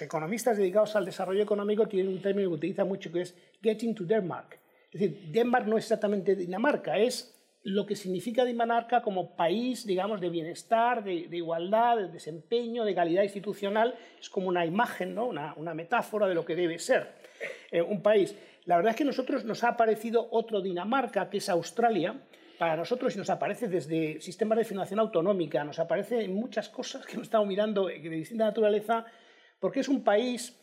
economistas dedicados al desarrollo económico tienen un término que utilizan mucho que es getting to Denmark. Es decir, Denmark no es exactamente Dinamarca, es lo que significa Dinamarca como país, digamos, de bienestar, de, igualdad, de desempeño, de calidad institucional. Es como una imagen, ¿no? una, metáfora de lo que debe ser eh, un país. La verdad es que nosotros nos ha aparecido otro Dinamarca, que es Australia, para nosotros nos aparece desde sistemas de financiación autonómica, nos aparece en muchas cosas que hemos estado mirando de distinta naturaleza, porque es un país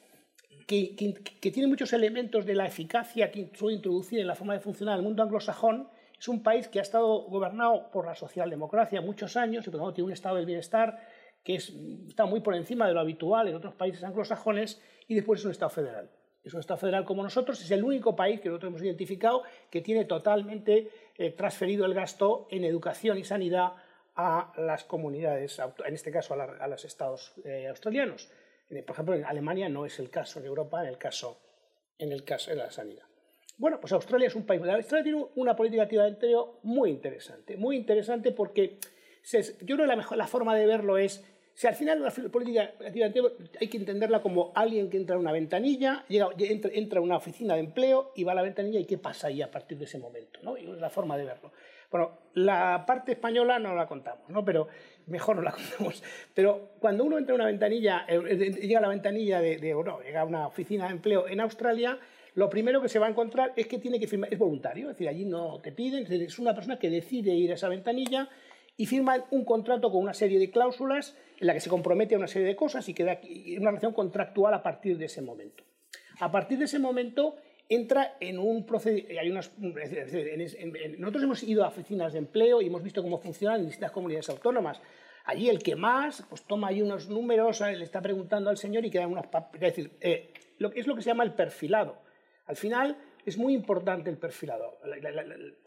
que, tiene muchos elementos de la eficacia que suele introducir en la forma de funcionar el mundo anglosajón. Es un país que ha estado gobernado por la socialdemocracia muchos años y por lo tanto tiene un estado del bienestar que está muy por encima de lo habitual en otros países anglosajones y después es un estado federal. Es un estado federal como nosotros, es el único país que nosotros hemos identificado que tiene totalmente eh, transferido el gasto en educación y sanidad a las comunidades, en este caso a, los estados eh, australianos. Eh, por ejemplo, en Alemania no es el caso, en Europa en el caso, en el caso de la sanidad. Bueno, pues Australia es un país. Australia tiene una política activa de empleo muy interesante, muy interesante porque yo creo que la, mejor, la forma de verlo es, si al final una política activa de empleo hay que entenderla como alguien que entra a una ventanilla, llega, entra, entra, a una oficina de empleo y va a la ventanilla y qué pasa ahí a partir de ese momento. ¿no? es la forma de verlo. Bueno, la parte española no la contamos, ¿no? pero mejor no la contamos. Pero cuando uno entra a una ventanilla, eh, eh, llega a la ventanilla de, de no, llega a una oficina de empleo en Australia, lo primero que se va a encontrar es que tiene que firmar, es voluntario, es decir, allí no te piden, es una persona que decide ir a esa ventanilla y firma un contrato con una serie de cláusulas en la que se compromete a una serie de cosas y queda una relación contractual a partir de ese momento. A partir de ese momento, entra en un procedimiento. Nosotros hemos ido a oficinas de empleo y hemos visto cómo funcionan en distintas comunidades autónomas. Allí el que más, pues toma ahí unos números, le está preguntando al señor y queda unas eh, es lo que se llama el perfilado. Al final es muy importante el perfilado.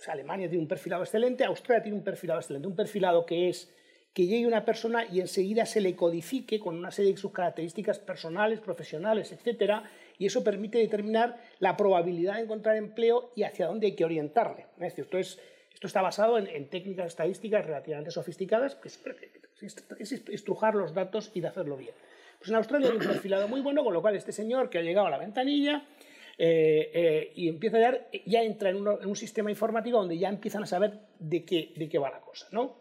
Alemania tiene un perfilado excelente, Australia tiene un perfilado excelente. Un perfilado que es que llegue una persona y enseguida se le codifique con una serie de sus características personales, profesionales, etcétera, y eso permite determinar la probabilidad de encontrar empleo y hacia dónde hay que orientarle. Es esto, es, esto está basado en, técnicas estadísticas relativamente sofisticadas, que es, estrujar los datos y de hacerlo bien. Pues en Australia hay un perfilado muy bueno, con lo cual este señor que ha llegado a la ventanilla eh, eh, y empieza a dar, ya entra en, un sistema informático donde ya empiezan a saber de qué, de qué va la cosa. ¿no?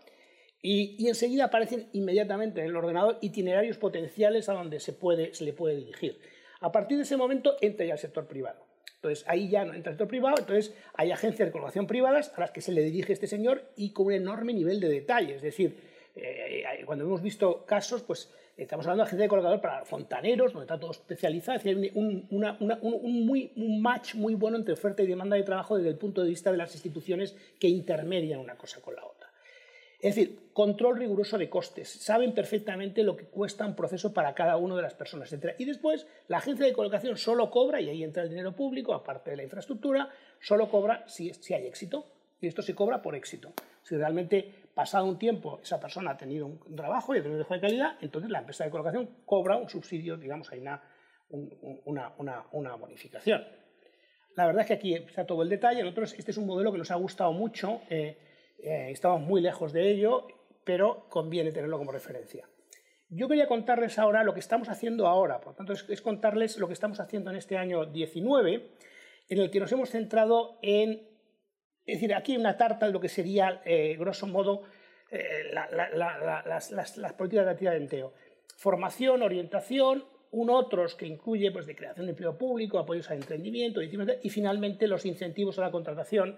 Y, y, enseguida aparecen inmediatamente en el ordenador itinerarios potenciales a donde se, puede, se le puede dirigir. A partir de ese momento entra ya el sector privado. Entonces ahí ya no entra el sector privado, entonces hay agencias de colocación privadas a las que se le dirige este señor y con un enorme nivel de detalle. Es decir, eh, cuando hemos visto casos, pues estamos hablando de agencias de colocador para fontaneros, donde está todo especializado, es decir, un, un, muy, un match muy bueno entre oferta y demanda de trabajo desde el punto de vista de las instituciones que intermedian una cosa con la otra. Es decir, control riguroso de costes. Saben perfectamente lo que cuesta un proceso para cada una de las personas. Etc. Y después, la agencia de colocación solo cobra, y ahí entra el dinero público, aparte de la infraestructura, solo cobra si, hay éxito. Y esto se cobra por éxito. Si realmente, pasado un tiempo, esa persona ha tenido un trabajo y ha tenido un trabajo de calidad, entonces la empresa de colocación cobra un subsidio, digamos, hay una, una, bonificación. La verdad es que aquí está todo el detalle. Este es un modelo que nos ha gustado mucho. Eh, eh, estamos muy lejos de ello, pero conviene tenerlo como referencia. Yo quería contarles ahora lo que estamos haciendo ahora, por tanto es, contarles lo que estamos haciendo en este año 19, en el que nos hemos centrado en, es decir, aquí hay una tarta de lo que sería, eh, grosso modo, eh, las, políticas de actividad de empleo. Formación, orientación, un otros que incluye pues, de creación de empleo público, apoyos al emprendimiento y finalmente los incentivos a la contratación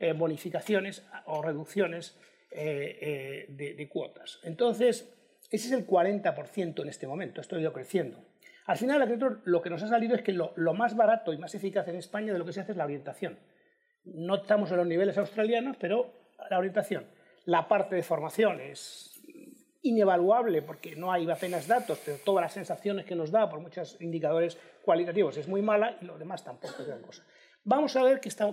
eh, bonificaciones o reducciones eh, eh, de, cuotas. Entonces, ese es el 40% en este momento, esto ha ido creciendo. Al final, lo que nos ha salido es que lo, más barato y más eficaz en España de lo que se hace es la orientación. No estamos en los niveles australianos, pero la orientación. La parte de formación es inevaluable porque no hay apenas datos, pero todas las sensaciones que nos da por muchos indicadores cualitativos es muy mala y lo demás tampoco es gran cosa. Vamos a ver qué, está,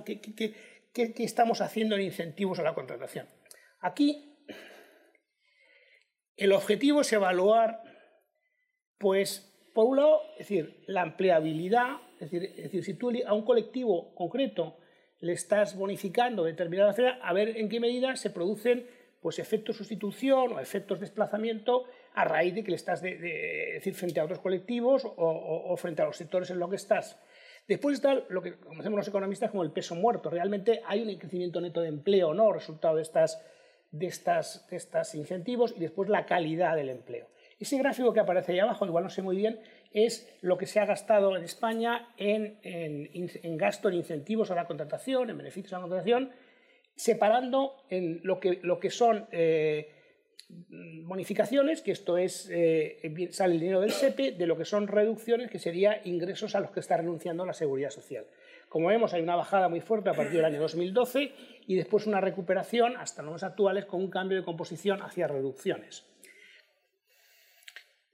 ¿Qué, estamos haciendo en incentivos a la contratación? Aquí el objetivo es evaluar, pues, por un lado, es decir, la empleabilidad, es decir, si tú a un colectivo concreto le estás bonificando determinada fecha, a ver en qué medida se producen pues, efectos sustitución o efectos desplazamiento a raíz de que le estás, de, decir, frente a otros colectivos o, frente a los sectores en los que estás. Después está lo que conocemos los economistas como el peso muerto. Realmente hay un crecimiento neto de empleo no, resultado de estas, de, estas, de estos incentivos, y después la calidad del empleo. Ese gráfico que aparece ahí abajo, igual no sé muy bien, es lo que se ha gastado en España en, en, gasto en incentivos a la contratación, en beneficios a la contratación, separando en lo que, lo que son eh, bonificaciones, que esto es, eh, sale el dinero del SEPE, de lo que son reducciones, que sería ingresos a los que está renunciando la seguridad social. Como vemos, hay una bajada muy fuerte a partir del año 2012 y después una recuperación hasta los actuales con un cambio de composición hacia reducciones.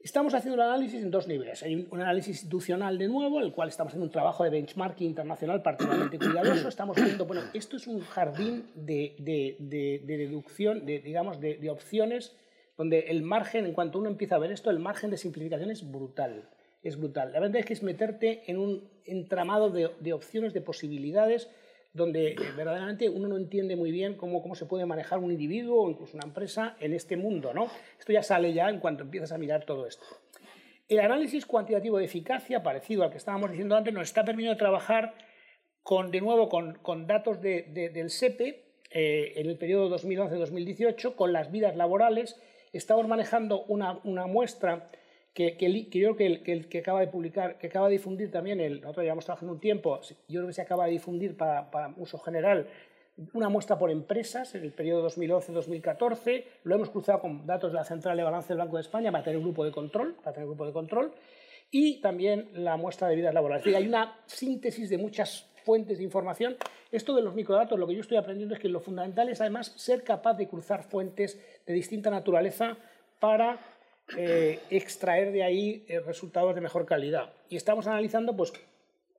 Estamos haciendo un análisis en dos niveles. Hay un análisis institucional de nuevo, el cual estamos haciendo un trabajo de benchmarking internacional particularmente cuidadoso. Estamos viendo, bueno, esto es un jardín de, deducción, de, digamos, de, opciones, donde el margen, en cuanto uno empieza a ver esto, el margen de simplificación es brutal. Es brutal. La verdad es que es meterte en un entramado de opciones, de posibilidades, donde eh, verdaderamente uno no entiende muy bien cómo, cómo se puede manejar un individuo o incluso una empresa en este mundo. ¿no? Esto ya sale ya en cuanto empiezas a mirar todo esto. El análisis cuantitativo de eficacia, parecido al que estábamos diciendo antes, nos está permitiendo trabajar con, de nuevo con, con datos de, del SEPE eh, en el periodo 2011-2018, con las vidas laborales. Estamos manejando una, una muestra que, que, yo creo que el, que acaba de publicar, que acaba de difundir también, el, nosotros llevamos trabajando un tiempo, yo creo que se acaba de difundir para, para uso general una muestra por empresas en el periodo 2011-2014, lo hemos cruzado con datos de la Central de Balance del Banco de España para tener un grupo de control, para tener un grupo de control, y también la muestra de vidas laborales. hay una síntesis de muchas fuentes de información. Esto de los microdatos, lo que yo estoy aprendiendo es que lo fundamental es además ser capaz de cruzar fuentes de distinta naturaleza para eh, extraer de ahí eh, resultados de mejor calidad. Y estamos analizando pues,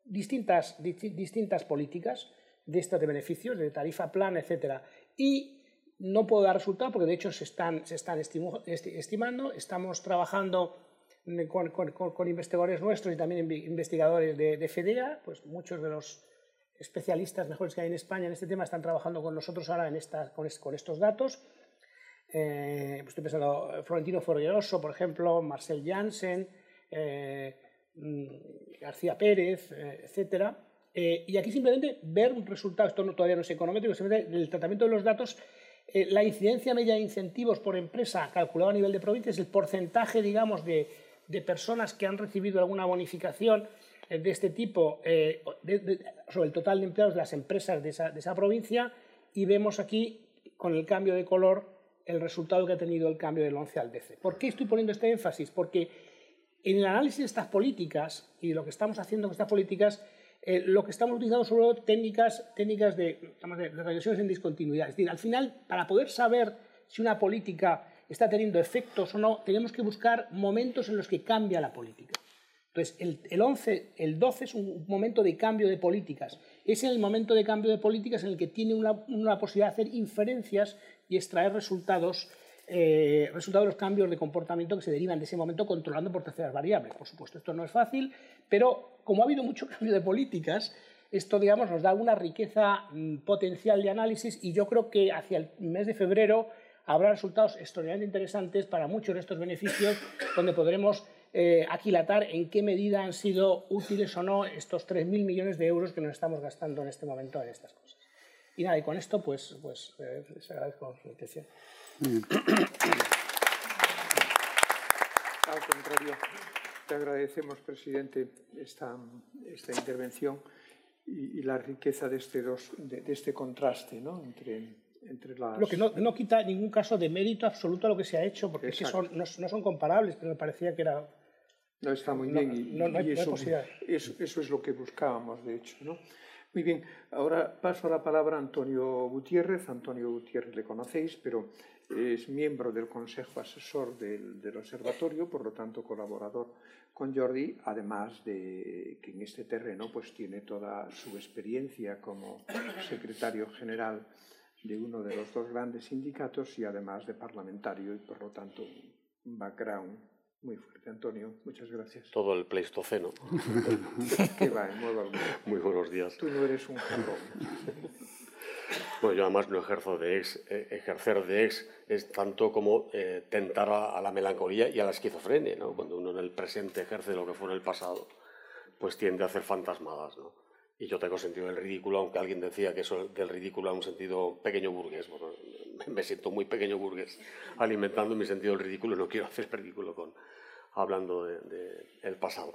distintas, distintas políticas de estas de beneficios, de tarifa plan, etc. Y no puedo dar resultados porque de hecho se están, se están estimando. Estamos trabajando con, con, investigadores nuestros y también investigadores de, de, FEDEA, pues muchos de los especialistas mejores que hay en España en este tema están trabajando con nosotros ahora en esta, con, estos datos eh, pues estoy pensando Florentino Forgeroso, por ejemplo, Marcel Janssen, eh, mm, García Pérez, eh, etc. y aquí simplemente ver un resultado, esto todavía no es econométrico, simplemente el tratamiento de los datos, la incidencia media de incentivos por empresa calculado a nivel de provincia es el porcentaje, digamos, de, personas que han recibido alguna bonificación de este tipo sobre el total de empleados de las empresas de esa, de esa provincia y vemos aquí con el cambio de color el resultado que ha tenido el cambio del 11 al 10. ¿Por qué estoy poniendo este énfasis? Porque en el análisis de estas políticas y lo que estamos haciendo con estas políticas, eh, lo que estamos utilizando son técnicas, técnicas de, de, regresiones en discontinuidad. Es decir, al final, para poder saber si una política está teniendo efectos o no, tenemos que buscar momentos en los que cambia la política. Entonces, el, el, 11, el 12 es un momento de cambio de políticas. Es el momento de cambio de políticas en el que tiene una, una posibilidad de hacer inferencias y extraer resultados, eh, resultados de los cambios de comportamiento que se derivan de ese momento controlando por terceras variables. Por supuesto, esto no es fácil, pero como ha habido mucho cambio de políticas, esto digamos, nos da una riqueza mm, potencial de análisis y yo creo que hacia el mes de febrero habrá resultados extraordinariamente interesantes para muchos de estos beneficios, donde podremos eh, aquilatar en qué medida han sido útiles o no estos 3.000 millones de euros que nos estamos gastando en este momento en estas cosas. Y nada, y con esto pues, pues eh, les agradezco su atención.
Al contrario, te agradecemos, presidente, esta, esta intervención y, y, la riqueza de este, dos, de, de este contraste ¿no? entre
lo que no, quita en ningún caso de mérito absoluto a lo que se ha hecho, porque es que son, no, son comparables, pero me parecía que era...
No, está muy bien y, eso, eso, es lo que buscábamos, de hecho. ¿no? Muy bien, ahora paso la palabra a Antonio Gutiérrez. Antonio Gutiérrez le conocéis, pero es miembro del Consejo Asesor del, del Observatorio, por lo tanto colaborador con Jordi, además de que en este terreno pues tiene toda su experiencia como secretario general de uno de los dos grandes sindicatos y además de parlamentario y por lo tanto un background muy fuerte. Antonio, muchas gracias.
Todo el pleistoceno.
¿Qué va?
Muy buenos días.
Tú no eres un jarrón.
Bueno, yo además no ejerzo de ex. Eh, ejercer de ex es tanto como eh, tentar a, a, la melancolía y a la esquizofrenia, ¿no? Cuando uno en el presente ejerce lo que fue en el pasado, pues tiende a hacer fantasmadas, ¿no? y yo tengo sentido del ridículo, aunque alguien decía que eso del ridículo a un sentido pequeño burgués. Bueno, me siento muy pequeño burgués alimentando mi sentido del ridículo, no quiero hacer ridículo con, hablando del de, pasado.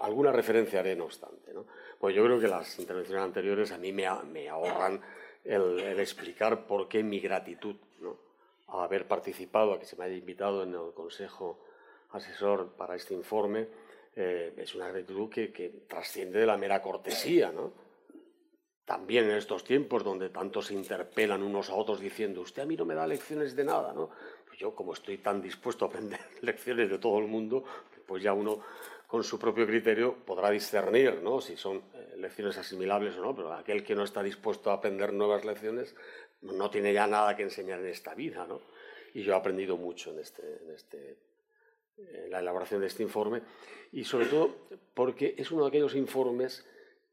alguna referencia haré, no obstante. ¿no? Pues yo creo que las intervenciones anteriores a mí me, me ahorran el, el, explicar por qué mi gratitud ¿no? a haber participado, a que se me haya invitado en el Consejo Asesor para este informe eh, es una gratitud que, que, trasciende de la mera cortesía, ¿no? También en estos tiempos donde tantos se interpelan unos a otros diciendo, usted a mí no me da lecciones de nada, ¿no? Yo, como estoy tan dispuesto a aprender lecciones de todo el mundo, pues ya uno con su propio criterio podrá discernir ¿no? si son eh, lecciones asimilables o no, pero aquel que no está dispuesto a aprender nuevas lecciones no tiene ya nada que enseñar en esta vida. ¿no? Y yo he aprendido mucho en este, en este eh, la elaboración de este informe y sobre todo porque es uno de aquellos informes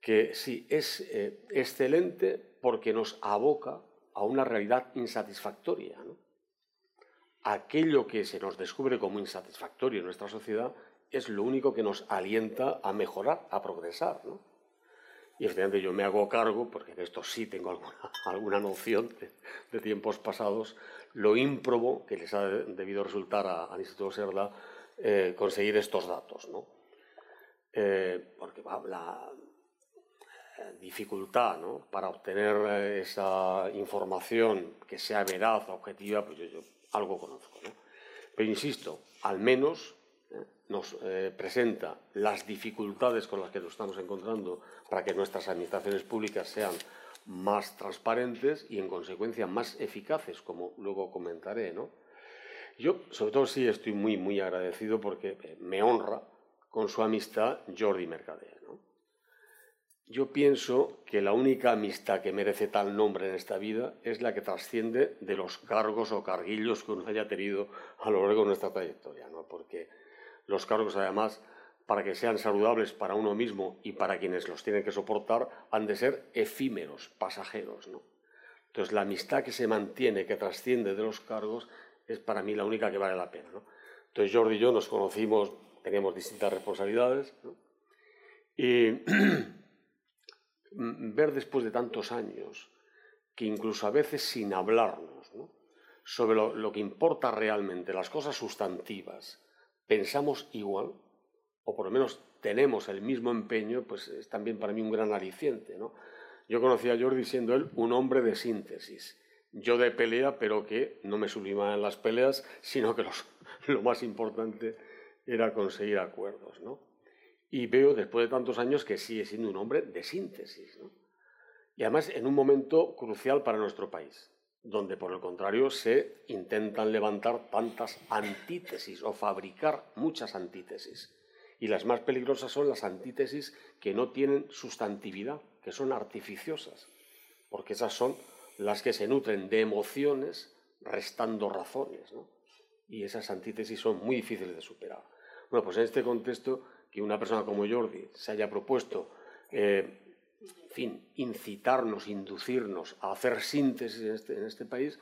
que sí es eh, excelente porque nos aboca a una realidad insatisfactoria. Aquello que se nos descubre como insatisfactorio en nuestra sociedad es lo único que nos alienta a mejorar, a progresar. ¿no? Y efectivamente yo me hago cargo, porque de esto sí tengo alguna, alguna noción de, tiempos pasados, lo ímprobo que les ha debido resultar al Instituto Serda eh, conseguir estos datos. ¿no? Eh, porque la eh, dificultad ¿no? para obtener eh, esa información que sea veraz, objetiva, pues yo algo conozco. ¿no? Pero insisto, al menos ¿eh? nos eh, presenta las dificultades con las que nos estamos encontrando para que nuestras administraciones públicas sean más transparentes y, en consecuencia, más eficaces, como luego comentaré, ¿no? Yo, sobre todo, sí estoy muy, muy agradecido porque me honra con su amistad Jordi Mercader. Yo pienso que la única amistad que merece tal nombre en esta vida es la que trasciende de los cargos o carguillos que uno haya tenido a lo largo de nuestra trayectoria, ¿no? porque los cargos, además, para que sean saludables para uno mismo y para quienes los tienen que soportar, han de ser efímeros, pasajeros. ¿no? Entonces, la amistad que se mantiene, que trasciende de los cargos, es para mí la única que vale la pena. ¿no? Entonces Jordi y yo nos conocimos, teníamos distintas responsabilidades, ¿no? y ver después de tantos años que incluso a veces sin hablarnos ¿no? sobre lo, que importa realmente, las cosas sustantivas, pensamos igual, o por lo menos tenemos el mismo empeño, pues es también para mí un gran aliciente. ¿no? Yo conocí a Jordi siendo él un hombre de síntesis yo de pelea, pero que no me sublimaba en las peleas, sino que lo más importante era conseguir acuerdos. ¿no? Y veo después de tantos años que sigue siendo un hombre de síntesis. ¿no? Y además en un momento crucial para nuestro país. donde por el contrario se intentan levantar tantas antítesis o fabricar muchas antítesis. Y las más peligrosas son las antítesis que no tienen sustantividad, que son artificiosas, porque esas son las que se nutren de emociones restando razones. Y esas antítesis son muy difíciles de superar. Bueno, pues en este contexto, que una persona como Jordi se haya propuesto eh, en fin, incitarnos, inducirnos a hacer síntesis en este, este país,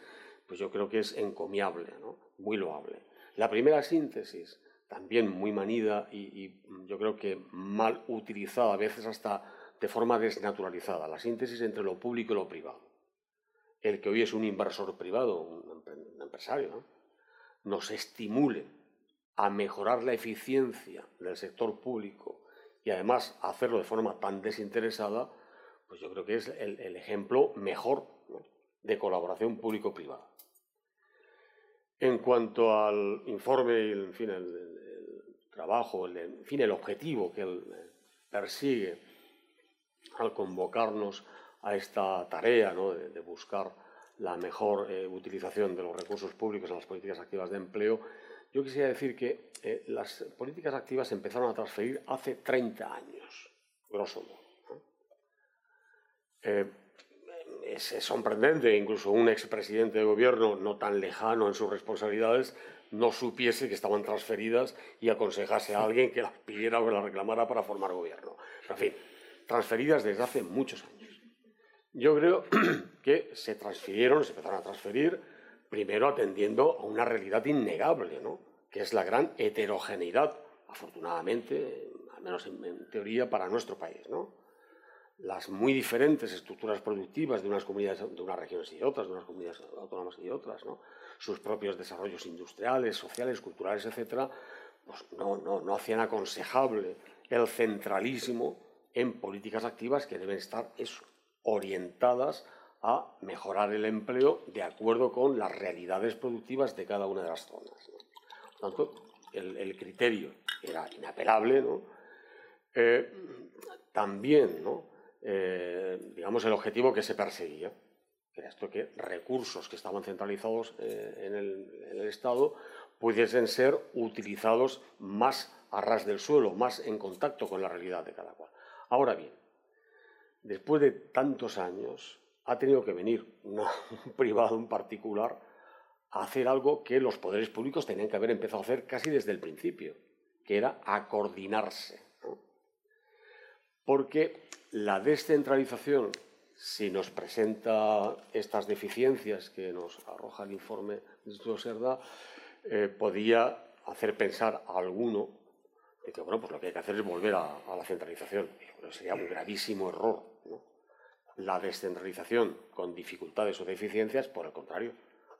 pues yo creo que es encomiable, muy loable. La primera síntesis, también muy manida y, yo creo que mal utilizada, a veces hasta de forma desnaturalizada, la síntesis entre lo público y lo privado. El que hoy es un inversor privado, un, empresario, nos estimule a mejorar la eficiencia del sector público y además hacerlo de forma tan desinteresada, pues yo creo que es el, ejemplo mejor de colaboración público-privada. En cuanto al informe y en fin, el, trabajo, en fin, el objetivo que él persigue al convocarnos a esta tarea de, buscar la mejor eh, utilización de los recursos públicos en las políticas activas de empleo, yo quisiera decir que eh, las políticas activas se empezaron a transferir hace 30 años, grosso modo. Eh, es, sorprendente, incluso un expresidente de gobierno no tan lejano en sus responsabilidades no supiese que estaban transferidas y aconsejase a alguien que las pidiera o que las reclamara para formar gobierno. En fin, transferidas desde hace muchos años. Yo creo que se transfirieron, se empezaron a transferir primero atendiendo a una realidad innegable, ¿no? que es la gran heterogeneidad, afortunadamente, al menos en, teoría, para nuestro país. ¿no? Las muy diferentes estructuras productivas de unas comunidades, de unas regiones y otras, de unas comunidades autónomas y otras, ¿no? sus propios desarrollos industriales, sociales, culturales, etc., pues no, no, no hacían aconsejable el centralismo en políticas activas que deben estar eso, orientadas a mejorar el empleo de acuerdo con las realidades productivas de cada una de las zonas. Por tanto, el, criterio era inapelable, ¿no? Eh, también, ¿no? Eh, digamos, el objetivo que se perseguía, era esto que recursos que estaban centralizados eh, en, el, Estado pudiesen ser utilizados más a ras del suelo, más en contacto con la realidad de cada cual. Ahora bien, después de tantos años, ha tenido que venir un privado en particular a hacer algo que los poderes públicos tenían que haber empezado a hacer casi desde el principio, que era a coordinarse. Porque la descentralización, si nos presenta estas deficiencias que nos arroja el informe del Instituto Serda, eh, podía hacer pensar a alguno de que bueno, pues lo que hay que hacer es volver a, la centralización. sería un gravísimo error. La descentralización con dificultades o deficiencias, por el contrario,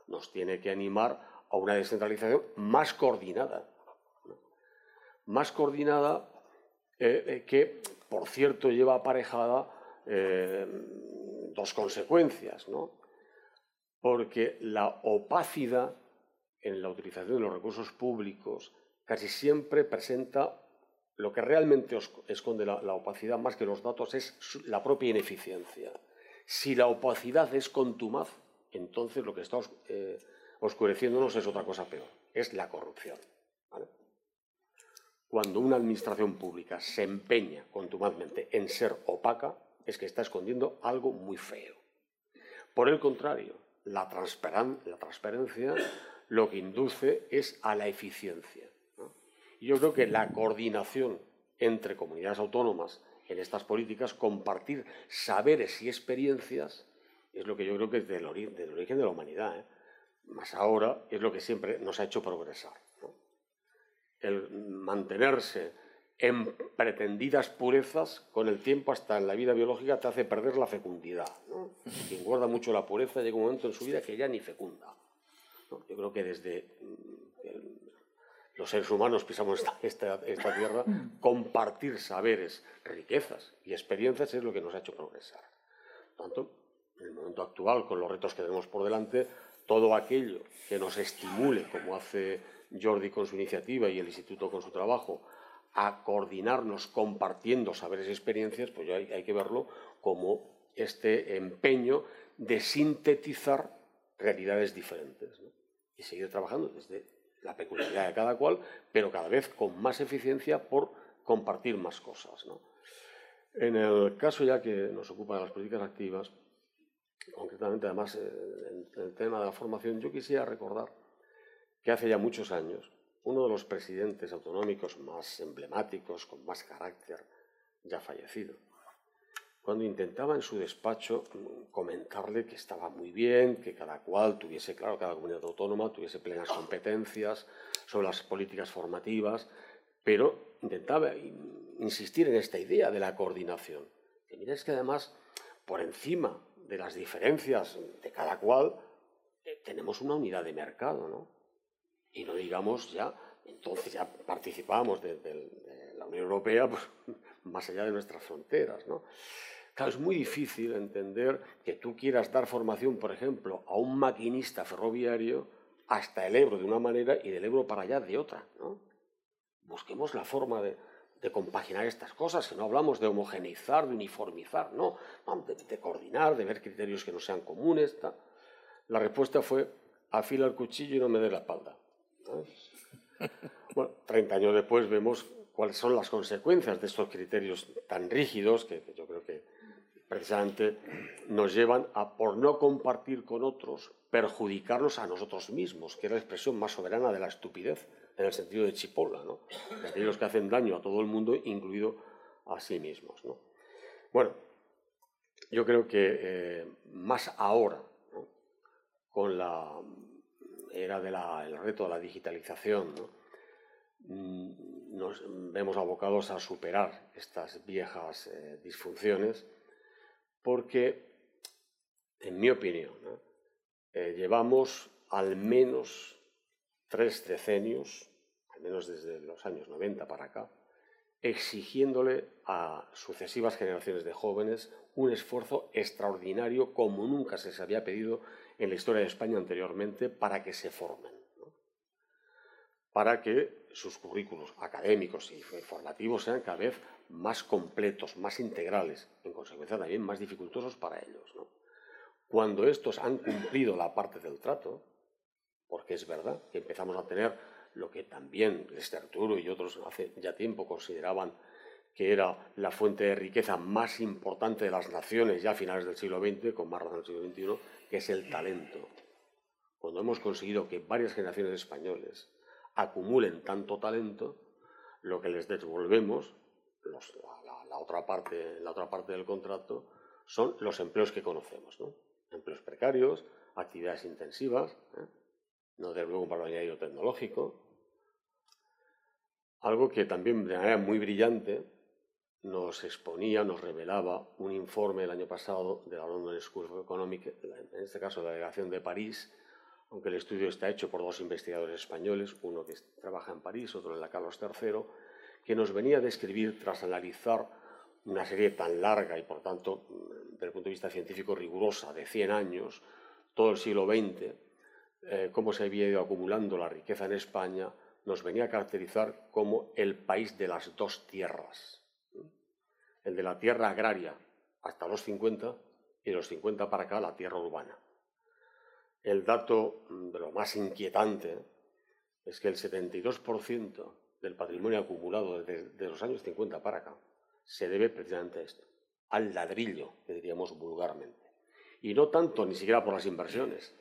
nos tiene que animar a una descentralización más coordinada. Más coordinada eh, eh, que, por cierto, lleva aparejada eh, dos consecuencias, ¿no? Porque la opacidad en la utilización de los recursos públicos casi siempre presenta lo que realmente esconde la, la, opacidad más que los datos es la propia ineficiencia. Si la opacidad es contumaz, entonces lo que está eh, oscureciéndonos es otra cosa peor, es la corrupción. Cuando una administración pública se empeña contumazmente en ser opaca, es que está escondiendo algo muy feo. Por el contrario, la, transparencia lo que induce es a la eficiencia. Yo creo que la coordinación entre comunidades autónomas en estas políticas, compartir saberes y experiencias, es lo que yo creo que es del, origen de la humanidad. ¿eh? Más ahora es lo que siempre nos ha hecho progresar. El mantenerse en pretendidas purezas, con el tiempo hasta en la vida biológica te hace perder la fecundidad. Quien guarda mucho la pureza llega un momento en su vida que ya ni fecunda. Yo creo que desde los seres humanos pisamos esta, esta, tierra, compartir saberes, riquezas y experiencias es lo que nos ha hecho progresar. tanto, en el momento actual, con los retos que tenemos por delante, todo aquello que nos estimule, como hace Jordi con su iniciativa y el Instituto con su trabajo, a coordinarnos compartiendo saberes y experiencias, pues hay, hay que verlo como este empeño de sintetizar realidades diferentes y seguir trabajando desde la peculiaridad de cada cual, pero cada vez con más eficiencia por compartir más cosas. En el caso ya que nos ocupa de las políticas activas, concretamente además eh, en el tema de la formación, yo quisiera recordar que hace ya muchos años uno de los presidentes autonómicos más emblemáticos, con más carácter, ya fallecido, cuando intentaba en su despacho mm, comentarle que estaba muy bien, que cada cual tuviese, claro, cada comunidad autónoma tuviese plenas competencias sobre las políticas formativas, pero intentaba insistir en esta idea de la coordinación. Que mira, es que además, por encima de las diferencias de cada cual, eh, tenemos una unidad de mercado, ¿no? Y no digamos ya, entonces ya participamos de, de la Unión Europea pues, más allá de nuestras fronteras, ¿no? Claro, es muy difícil entender que tú quieras dar formación, por ejemplo, a un maquinista ferroviario hasta el Ebro de una manera y del Ebro para allá de otra. ¿no? Busquemos la forma de, compaginar estas cosas, que no hablamos de homogeneizar, de uniformizar, no, de, coordinar, de ver criterios que no sean comunes. La respuesta fue, afila el cuchillo y no me dé la espalda. Bueno, 30 años después vemos cuáles son las consecuencias de estos criterios tan rígidos que yo creo que precisamente nos llevan a, por no compartir con otros, perjudicarnos a nosotros mismos, que es la expresión más soberana de la estupidez, en el sentido de chipola, ¿no? aquellos que hacen daño a todo el mundo, incluido a sí mismos. ¿no? Bueno, yo creo que eh, más ahora, con la era del reto de la digitalización, mm, nos vemos abocados a superar estas viejas eh, disfunciones porque, en mi opinión, eh, llevamos al menos tres decenios, al menos desde los años 90 para acá, exigiéndole a sucesivas generaciones de jóvenes un esfuerzo extraordinario como nunca se les había pedido en la historia de España anteriormente para que se formen, para que sus currículos académicos y formativos sean cada vez más completos, más integrales, en consecuencia también más dificultosos para ellos. Cuando estos han cumplido la parte del trato, porque es verdad que empezamos a tener lo que también Lester Arturo y otros hace ya tiempo consideraban que era la fuente de riqueza más importante de las naciones ya a finales del siglo XX, con más razón del siglo XXI, que es el talento. Cuando hemos conseguido que varias generaciones españoles acumulen tanto talento, lo que les devolvemos la, otra parte, la otra parte del contrato son los empleos que conocemos, ¿no? empleos precarios, actividades intensivas, ¿eh? no de luego para el tecnológico, algo que también de manera muy brillante nos exponía, nos revelaba un informe el año pasado de la London School of Economics, en este caso la delegación de París, aunque el estudio está hecho por dos investigadores españoles, uno que trabaja en París, otro en la Carlos III, que nos venía a describir tras analizar una serie tan larga y, por tanto, desde el punto de vista científico rigurosa, de 100 años, todo el siglo XX, eh, cómo se había ido acumulando la riqueza en España, nos venía a caracterizar como el país de las dos tierras. El de la tierra agraria hasta los 50 y los 50 para acá la tierra urbana. El dato de lo más inquietante es que el 72% del patrimonio acumulado desde, los años 50 para acá se debe precisamente a esto, al ladrillo, que diríamos vulgarmente. Y no tanto ni siquiera por las inversiones,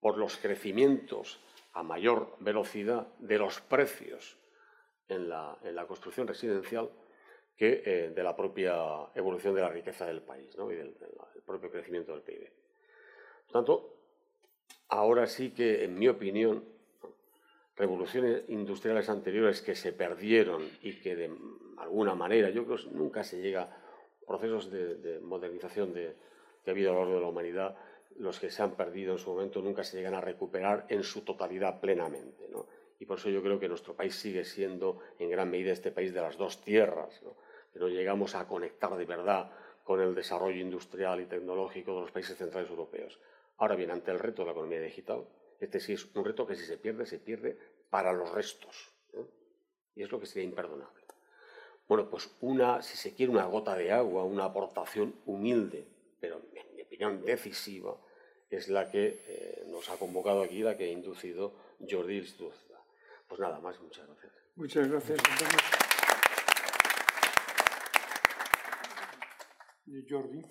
por los crecimientos a mayor velocidad de los precios en la, construcción residencial que eh, de la propia evolución de la riqueza del país y del, del, propio crecimiento del PIB. Por tanto, ahora sí que, en mi opinión, revoluciones industriales anteriores que se perdieron y que de alguna manera, yo creo que nunca se llega, procesos de, modernización de, que ha habido a lo largo de la humanidad, los que se han perdido en su momento nunca se llegan a recuperar en su totalidad plenamente. Y por eso yo creo que nuestro país sigue siendo en gran medida este país de las dos tierras, que no llegamos a conectar de verdad con el desarrollo industrial y tecnológico de los países centrales europeos. Ahora bien, ante el reto de la economía digital, este sí es un reto que si se pierde, se pierde para los restos. Y es lo que sería imperdonable. Bueno, pues una, si se quiere, una gota de agua, una aportación humilde, pero en mi opinión decisiva, es la que eh, nos ha convocado aquí, la que ha inducido Jordi Instituto. Pues nada más, muchas gracias.
Muchas gracias, Antonio. Jordi.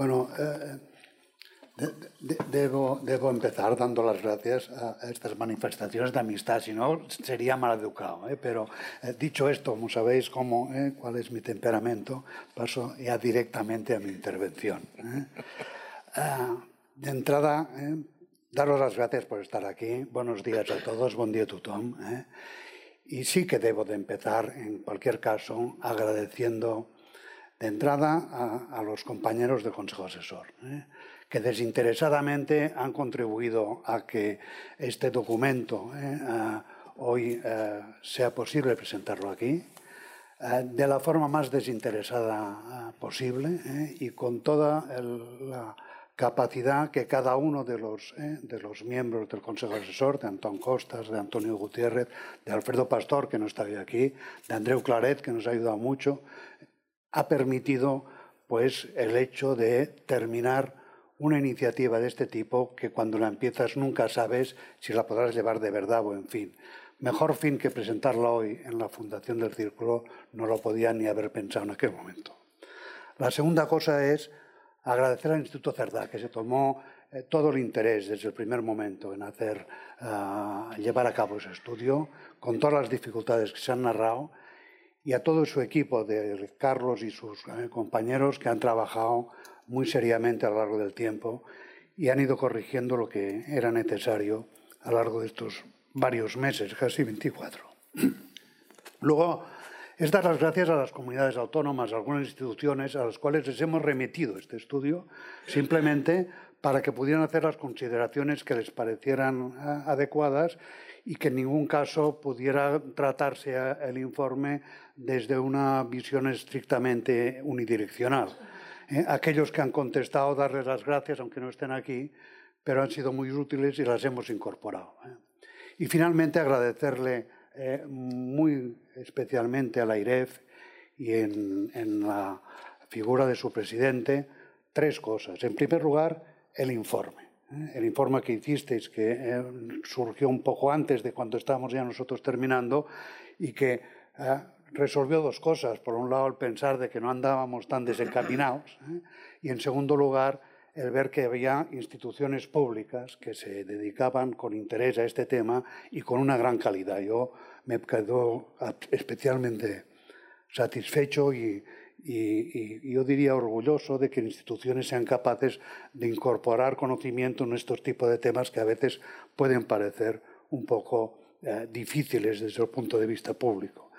Bueno, eh, debo, debo, empezar dando las gracias a estas manifestaciones de amistad, si no sería mal educado. ¿eh? Pero eh, dicho esto, como sabéis cómo, ¿eh? cuál es mi temperamento, paso ya directamente a mi intervención. Ah, de entrada, daros las gracias por estar aquí. Buenos días a todos, buen día a tothom. Y sí que debo de empezar, en cualquier caso, agradeciendo de entrada a, a los compañeros del Consejo Asesor que desinteresadamente han contribuido a que este documento eh, hoy eh, sea posible presentarlo aquí eh, de la forma más desinteresada posible y con toda la capacidad que cada uno de los, de los miembros del Consejo Asesor, de Antón Costas, de Antonio Gutiérrez, de Alfredo Pastor, que no está aquí, de Andreu Claret, que nos ha ayudado mucho, ha permitido pues, el hecho de terminar una iniciativa de este tipo que cuando la empiezas nunca sabes si la podrás llevar de verdad o en fin. Mejor fin que presentarla hoy en la Fundación del Círculo no lo podía ni haber pensado en aquel momento. La segunda cosa es agradecer al Instituto Cerdá, que se tomó eh, todo el interés desde el primer momento en hacer, uh, llevar a cabo ese estudio, con todas las dificultades que se han narrado, y a todo su equipo de Carlos y sus eh, compañeros que han trabajado muy seriamente a lo largo del tiempo y han ido corrigiendo lo que era necesario a lo largo de estos varios meses, casi 24. Luego, es dar las gracias a las comunidades autónomas, a algunas instituciones a las cuales les hemos remitido este estudio, simplemente para que pudieran hacer las consideraciones que les parecieran eh, adecuadas y que en ningún caso pudiera tratarse el informe desde una visión estrictamente unidireccional. ¿eh? aquellos que han contestado, darles las gracias, aunque no estén aquí, pero han sido muy útiles y las hemos incorporado. ¿eh? Y finalmente agradecerle eh, muy especialmente a la IREF y en, en, la figura de su presidente tres cosas. En primer lugar, el informe. El informe que hicisteis, que surgió un poco antes de cuando estábamos ya nosotros terminando y que resolvió dos cosas. Por un lado, el pensar de que no andábamos tan desencaminados ¿eh? y, en segundo lugar, el ver que había instituciones públicas que se dedicaban con interés a este tema y con una gran calidad. Yo me quedo especialmente satisfecho y, yo diría orgulloso de que instituciones sean capaces de incorporar conocimiento en estos tipos de temas que a veces pueden parecer un poco eh, difíciles desde el punto de vista público.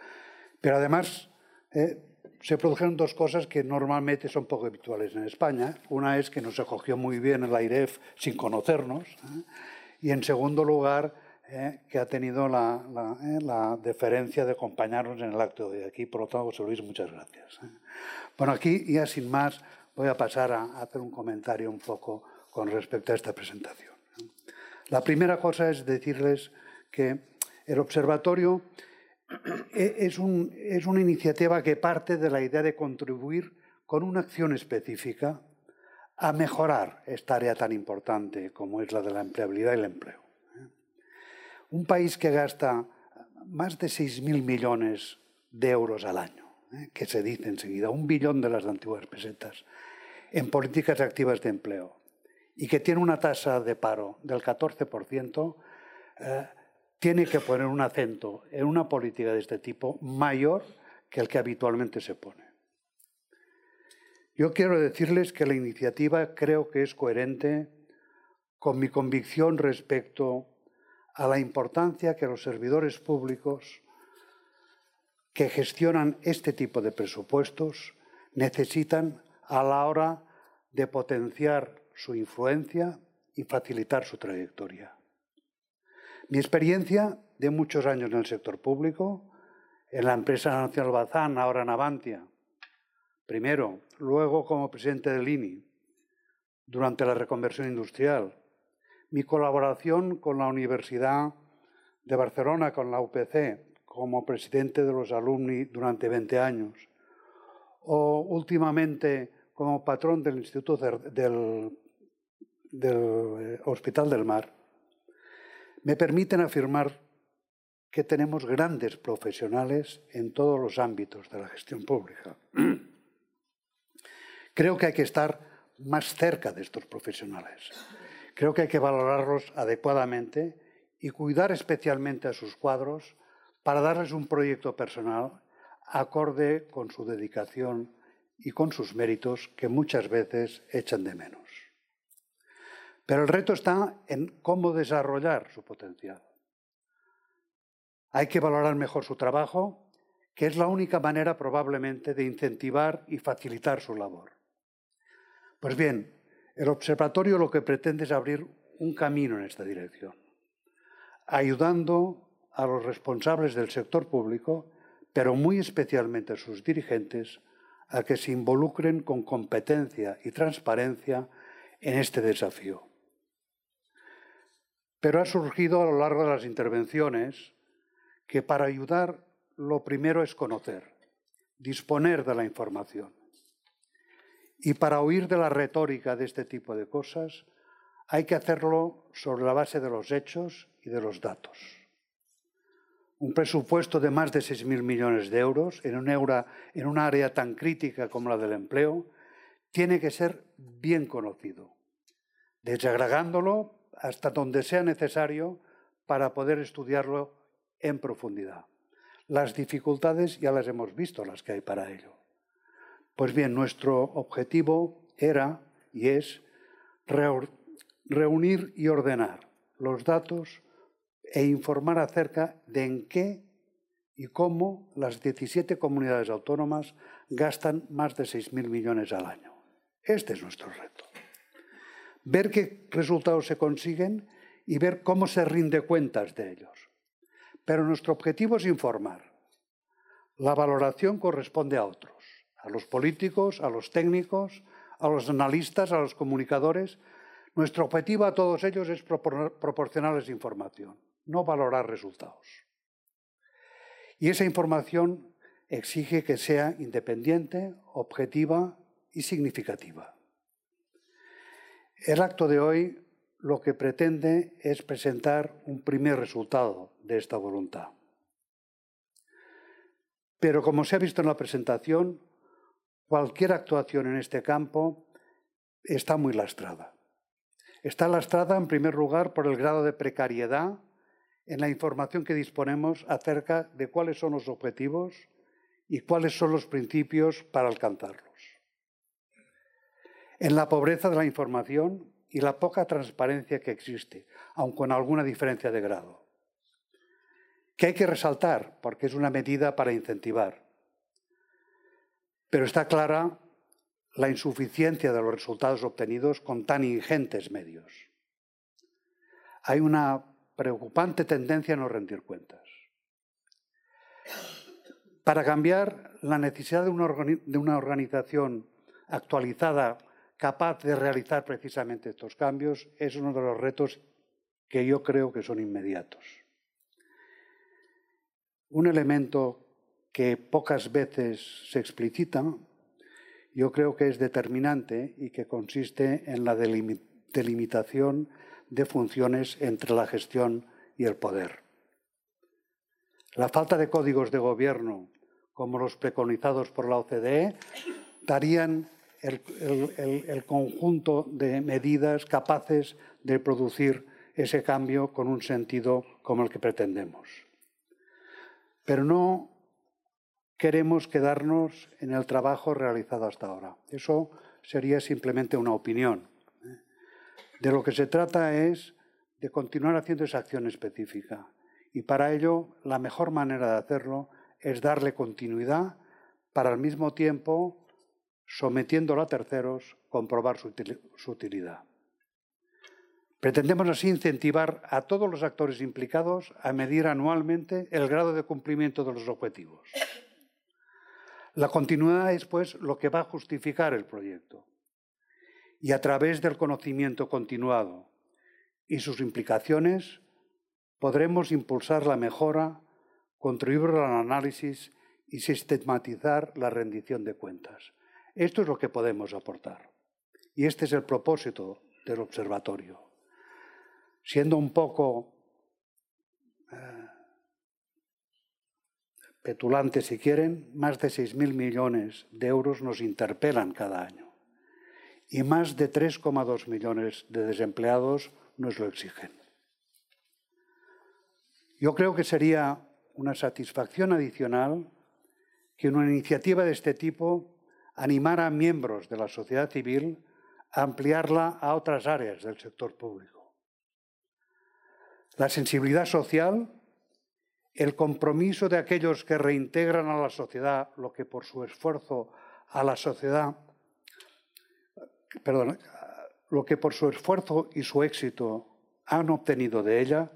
Pero además eh, se produjeron dos cosas que normalmente son poco habituales en España. Una es que nos acogió muy bien el AIREF sin conocernos. ¿eh? Y en segundo lugar, eh, que ha tenido la, la, deferencia de acompañarnos en el acto de aquí. Por lo tanto, José Luis, muchas gracias. Bueno, aquí ya sin más voy a pasar a hacer un comentario un poco con respecto a esta presentación. La primera cosa es decirles que el observatorio e, es, una iniciativa que parte de la idea de contribuir con una acción específica a mejorar esta área tan importante como es la de la empleabilidad y el empleo. ¿eh? Un país que gasta más de 6.000 millones de euros al año, ¿eh? que se dice enseguida, un billón de las antiguas pesetas, en políticas activas de empleo, y que tiene una tasa de paro del 14%, tiene que poner un acento en una política de este tipo mayor que el que habitualmente se pone. Yo quiero decirles que la iniciativa creo que es coherente con mi convicción respecto a la importancia que los servidores públicos que gestionan este tipo de presupuestos necesitan a la hora de potenciar su influencia y facilitar su trayectoria. Mi experiencia de muchos años en el sector público, en la empresa Nacional Bazán, ahora en Avantia, primero, luego como presidente del INI, durante la reconversión industrial, mi colaboración con la Universidad de Barcelona, con la UPC, como presidente de los alumni durante 20 años, o últimamente como patrón del Instituto del, del eh, Hospital del Mar, me permiten afirmar que tenemos grandes profesionales en todos los ámbitos de la gestión pública. Creo que hay que estar más cerca de estos profesionales. Creo que hay que valorarlos adecuadamente y cuidar especialmente a sus cuadros para darles un proyecto personal acorde con su dedicación y con sus méritos que muchas veces echan de menos. Pero el reto está en cómo desarrollar su potencial. Hay que valorar mejor su trabajo, que es la única manera probablemente de incentivar y facilitar su labor. Pues bien, el observatorio lo que pretende es abrir un camino en esta dirección, ayudando a los responsables del sector público, pero muy especialmente a sus dirigentes, a que se involucren con competencia y transparencia en este desafío. Pero ha surgido a lo largo de las intervenciones que para ayudar lo primero es conocer, disponer de la información. Y para huir de la retórica de este tipo de cosas, hay que hacerlo sobre la base de los hechos y de los datos. Un presupuesto de más de 6.000 millones de euros en un, área tan crítica como la del empleo tiene que ser bien conocido, desagregándolo hasta donde sea necesario para poder estudiarlo en profundidad. Las dificultades ya las hemos visto, las que hay para ello. Pues bien, nuestro objetivo era y es reunir y ordenar los datos e informar acerca de en qué y cómo las 17 comunidades autónomas gastan más de 6.000 millones al año. Este es nuestro reto. Ver qué resultados se consiguen y ver cómo se rinde cuentas de ellos. Pero nuestro objetivo es informar. La valoración corresponde a otros a los políticos, a los técnicos, a los analistas, a los comunicadores. Nuestro objetivo a todos ellos es proporcionarles información, no valorar resultados. Y esa información exige que sea independiente, objetiva y significativa. El acto de hoy lo que pretende es presentar un primer resultado de esta voluntad. Pero como se ha visto en la presentación, cualquier actuación en este campo está muy lastrada. Está lastrada, en primer lugar, por el grado de precariedad en la información que disponemos acerca de cuáles son los objetivos y cuáles son los principios para alcanzarlos. En la pobreza de la información y la poca transparencia que existe, aun con alguna diferencia de grado. Que hay que resaltar porque es una medida para incentivar pero está clara la insuficiencia de los resultados obtenidos con tan ingentes medios. Hay una preocupante tendencia a no rendir cuentas. Para cambiar, la necesidad de una, organización actualizada capaz de realizar precisamente estos cambios es uno de los retos que yo creo que son inmediatos. Un elemento que pocas veces se explicita, yo creo que es determinante y que consiste en la delimitación de funciones entre la gestión y el poder. La falta de códigos de gobierno, como los preconizados por la OCDE, darían el, conjunto de medidas capaces de producir ese cambio con un sentido como el que pretendemos. Pero no queremos quedarnos en el trabajo realizado hasta ahora. Eso sería simplemente una opinión. ¿eh? De lo que se trata es de continuar haciendo esa acción específica. Y para ello, la mejor manera de hacerlo es darle continuidad para al mismo tiempo, sometiéndolo a terceros, comprobar su, utilidad. Pretendemos así incentivar a todos los actores implicados a medir anualmente el grado de cumplimiento de los objetivos. La continuidad es, pues, lo que va a justificar el proyecto. Y a través del conocimiento continuado y sus implicaciones, podremos impulsar la mejora contribuir al análisis y sistematizar la rendición de cuentas. Esto es lo que podemos aportar. Y este es el propósito del observatorio. Siendo un poco eh, petulante, si quieren, más de 6.000 millones de euros nos interpelan cada año. Y más de 3,2 millones de desempleados nos lo exigen. Yo creo que sería una satisfacción adicional que una iniciativa de este tipo animara a miembros de la sociedad civil a ampliarla a otras áreas del sector público. La sensibilidad social, el compromiso de aquellos que reintegran a la sociedad lo que por su esfuerzo a la sociedad, perdón, lo que por su esfuerzo y su éxito han obtenido de ella,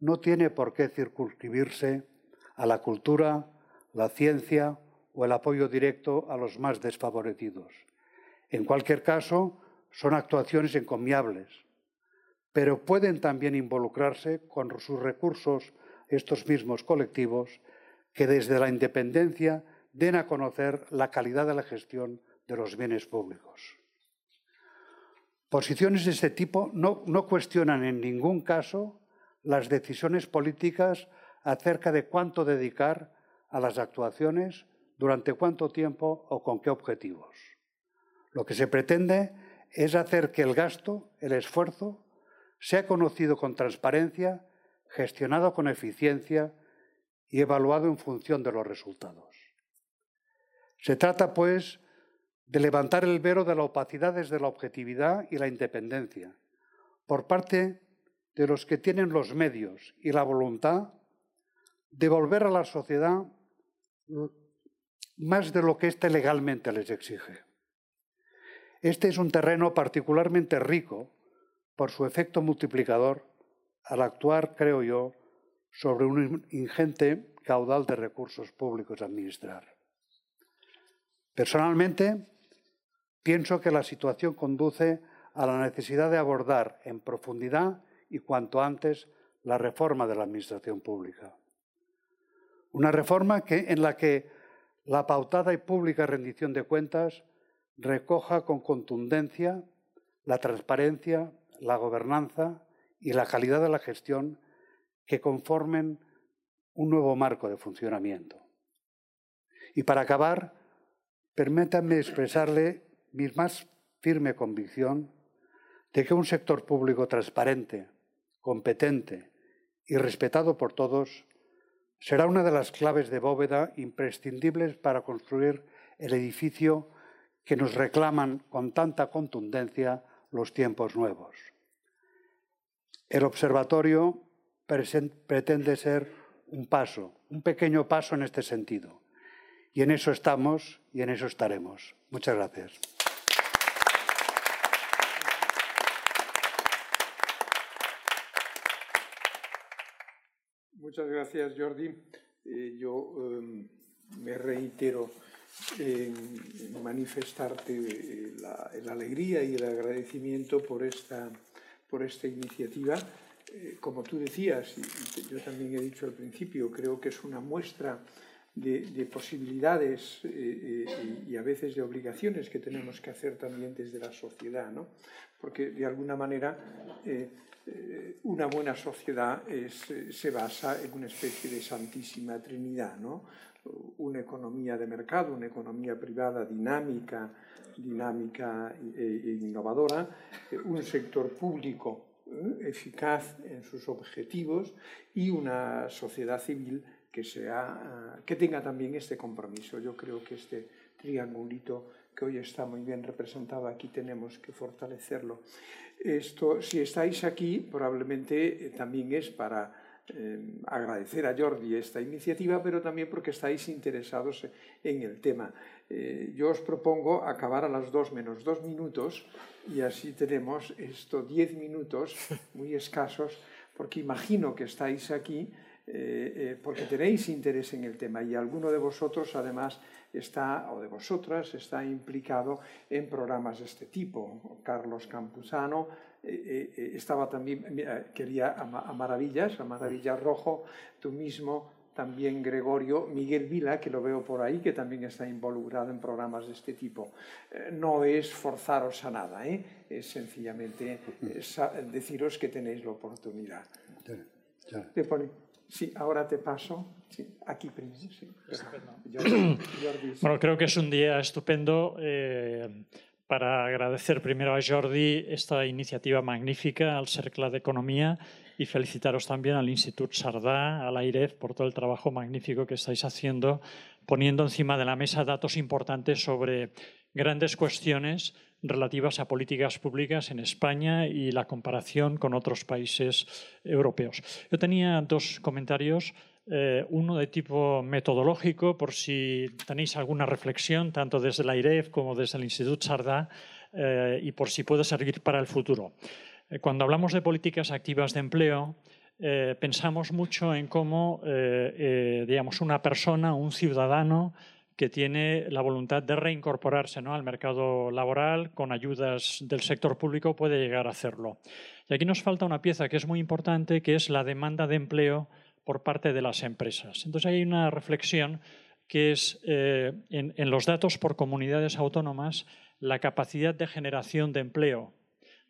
no tiene por qué circunscribirse a la cultura, la ciencia o el apoyo directo a los más desfavorecidos. En cualquier caso, son actuaciones encomiables, pero pueden también involucrarse con sus recursos estos mismos colectivos que desde la independencia den a conocer la calidad de la gestión de los bienes públicos. Posiciones de este tipo no, cuestionan en ningún caso las decisiones políticas acerca de cuánto dedicar a las actuaciones, durante cuánto tiempo o con qué objetivos. Lo que se pretende es hacer que el gasto, el esfuerzo, sea conocido con transparencia, gestionado con eficiencia y evaluado en función de los resultados. Se trata, pues, de levantar el velo de la opacidad desde la objetividad y la independencia, por parte de los que tienen los medios y la voluntad devolver a la sociedad más de lo que éste legalmente les exige. Este es un terreno particularmente rico por su efecto multiplicador al actuar, creo yo, sobre un ingente caudal de recursos públicos a administrar. Personalmente, pienso que la situación conduce a la necesidad de abordar en profundidad y cuanto antes la reforma de la administración pública. Una reforma que, en la que la pautada y pública rendición de cuentas recoja con contundencia la transparencia, la gobernanza y la calidad de la gestión que conformen un nuevo marco de funcionamiento. Y para acabar, permítanme expresarle mi más firme convicción de que un sector público transparente, competente y respetado por todos será una de las claves de bóveda imprescindibles para construir el edificio que nos reclaman con tanta contundencia los tiempos nuevos. El observatorio pretende ser un paso, un pequeño paso en este sentido. Y en eso estamos y en eso estaremos. Muchas gracias.
Muchas gracias, Jordi. Eh, yo em, me reitero en, manifestarte eh, la, alegría y el agradecimiento por esta, por esta iniciativa. Eh, como tú decías, y yo también he dicho al principio, creo que es una muestra de, posibilidades y a veces de obligaciones que tenemos que hacer también desde la sociedad, ¿no? porque de alguna manera eh, una buena sociedad eh, se basa en una especie de santísima trinidad, ¿no? Una economía de mercado, una economía privada dinámica, dinámica e, innovadora, un sector público eficaz en sus objetivos y una sociedad civil que, sea, que tenga también este compromiso. Yo creo que este triangulito que hoy está muy bien representado aquí tenemos que fortalecerlo. Esto, si estáis aquí, probablemente eh, también es para eh, agradecer a Jordi esta iniciativa, pero también porque estáis interesados en el tema. Eh, yo os propongo acabar a las dos menos dos minutos y así tenemos estos diez minutos muy escasos, porque imagino que estáis aquí porque tenéis interés en el tema y alguno de vosotros además está, o de vosotras, está implicado en programas de este tipo. Carlos Campuzano eh, eh, eh, estaba también, quería a, Maravillas, a Maravillas Rojo, tú mismo también Gregorio, Miguel Vila, que lo veo por ahí, que también está involucrado en programas de este tipo. Eh, no es forzaros a nada, ¿eh? es sencillamente deciros que tenéis la oportunidad. Te pone, sí, ahora te paso. Sí, aquí primero. Sí.
Bueno, creo que es un día estupendo. Eh, para agradecer primero a Jordi esta iniciativa magnífica al Cercle de Economía y felicitaros también al Instituto Sardá, al AIREF, por todo el trabajo magnífico que estáis haciendo, poniendo encima de la mesa datos importantes sobre grandes cuestiones relativas a políticas públicas en España y la comparación con otros países europeos. Yo tenía dos comentarios. Eh, uno de tipo metodológico, por si tenéis alguna reflexión, tanto desde la IREF como desde el Instituto Sardá, eh, y por si puede servir para el futuro. Eh, cuando hablamos de políticas activas de empleo, eh, pensamos mucho en cómo, eh, digamos, una persona, un ciudadano que tiene la voluntad de reincorporarse ¿no? al mercado laboral con ayudas del sector público puede llegar a hacerlo. Y aquí nos falta una pieza que es muy importante, que es la demanda de empleo por parte de las empresas. Entonces hay una reflexión que es en, en los datos por comunidades autónomas la capacidad de generación de empleo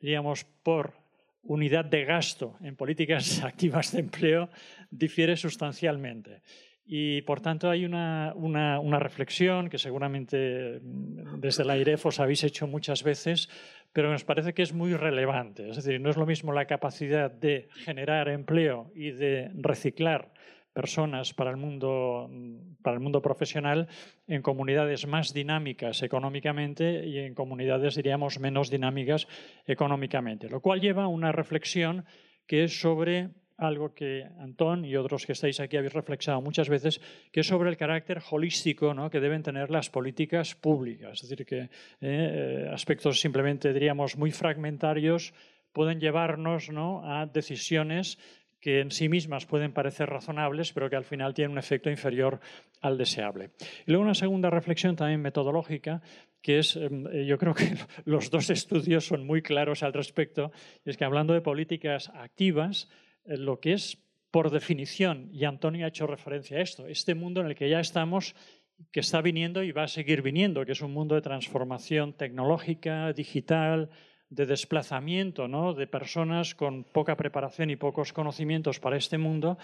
diríamos, por unidad de gasto en políticas activas de empleo difiere sustancialmente. Y por tanto hay una, una, reflexión que seguramente mm, desde la IREF os habéis hecho muchas veces, pero nos parece que es muy relevante. Es decir, no es lo mismo la capacidad de generar empleo y de reciclar personas para el mundo, para el mundo profesional en comunidades más dinámicas económicamente y en comunidades, diríamos, menos dinámicas económicamente. Lo cual lleva a una reflexión que es sobre algo que Antón y otros que estáis aquí habéis reflexionado muchas veces, que es sobre el carácter holístico que deben tener las políticas públicas. Es decir, que eh, aspectos simplemente, diríamos, muy fragmentarios pueden llevarnos ¿no? a decisiones que en sí mismas pueden parecer razonables, pero que al final tienen un efecto inferior al deseable. Y luego una segunda reflexión también metodológica, que es, em, eh, yo creo que los dos estudios son muy claros al respecto, y es que hablando de políticas activas, lo que es por definición, y Antonio ha hecho referencia a esto, este mundo en el que ya estamos que está viniendo y va a seguir viniendo, que es un mundo de transformación tecnológica, digital, de desplazamiento ¿no? de personas con poca preparación y pocos conocimientos para este mundo,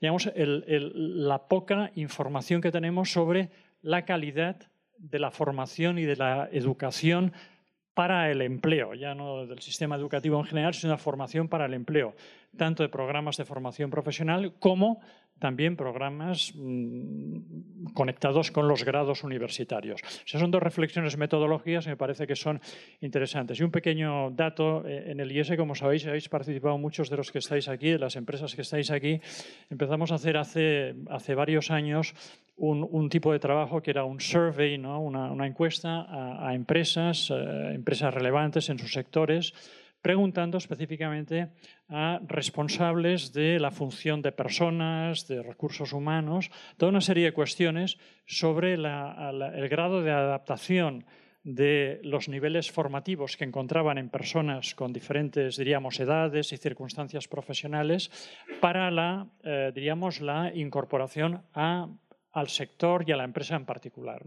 digamos, la poca información que tenemos sobre la calidad de la formación y de la educación para el empleo, ya no del sistema educativo en general, sino la formación para el empleo, tanto de programas de formación profesional como también programas mm, conectados con los grados universitarios. O son dos reflexiones metodológicas que me parece que son interesantes. Y un pequeño dato, eh, en el IES, como sabéis, habéis participado muchos de los que estáis aquí, de las empresas que estáis aquí. Empezamos a hacer hace, hace varios años un, tipo de trabajo que era un survey, ¿no? una, encuesta a, empresas, eh, empresas relevantes en sus sectores, preguntando específicamente a responsables de la función de personas, de recursos humanos, toda una serie de cuestiones sobre el grado de adaptación de los niveles formativos que encontraban en personas con diferentes, diríamos, edades y circunstancias profesionales para la, eh, diríamos, la incorporación a al sector y a la empresa en particular.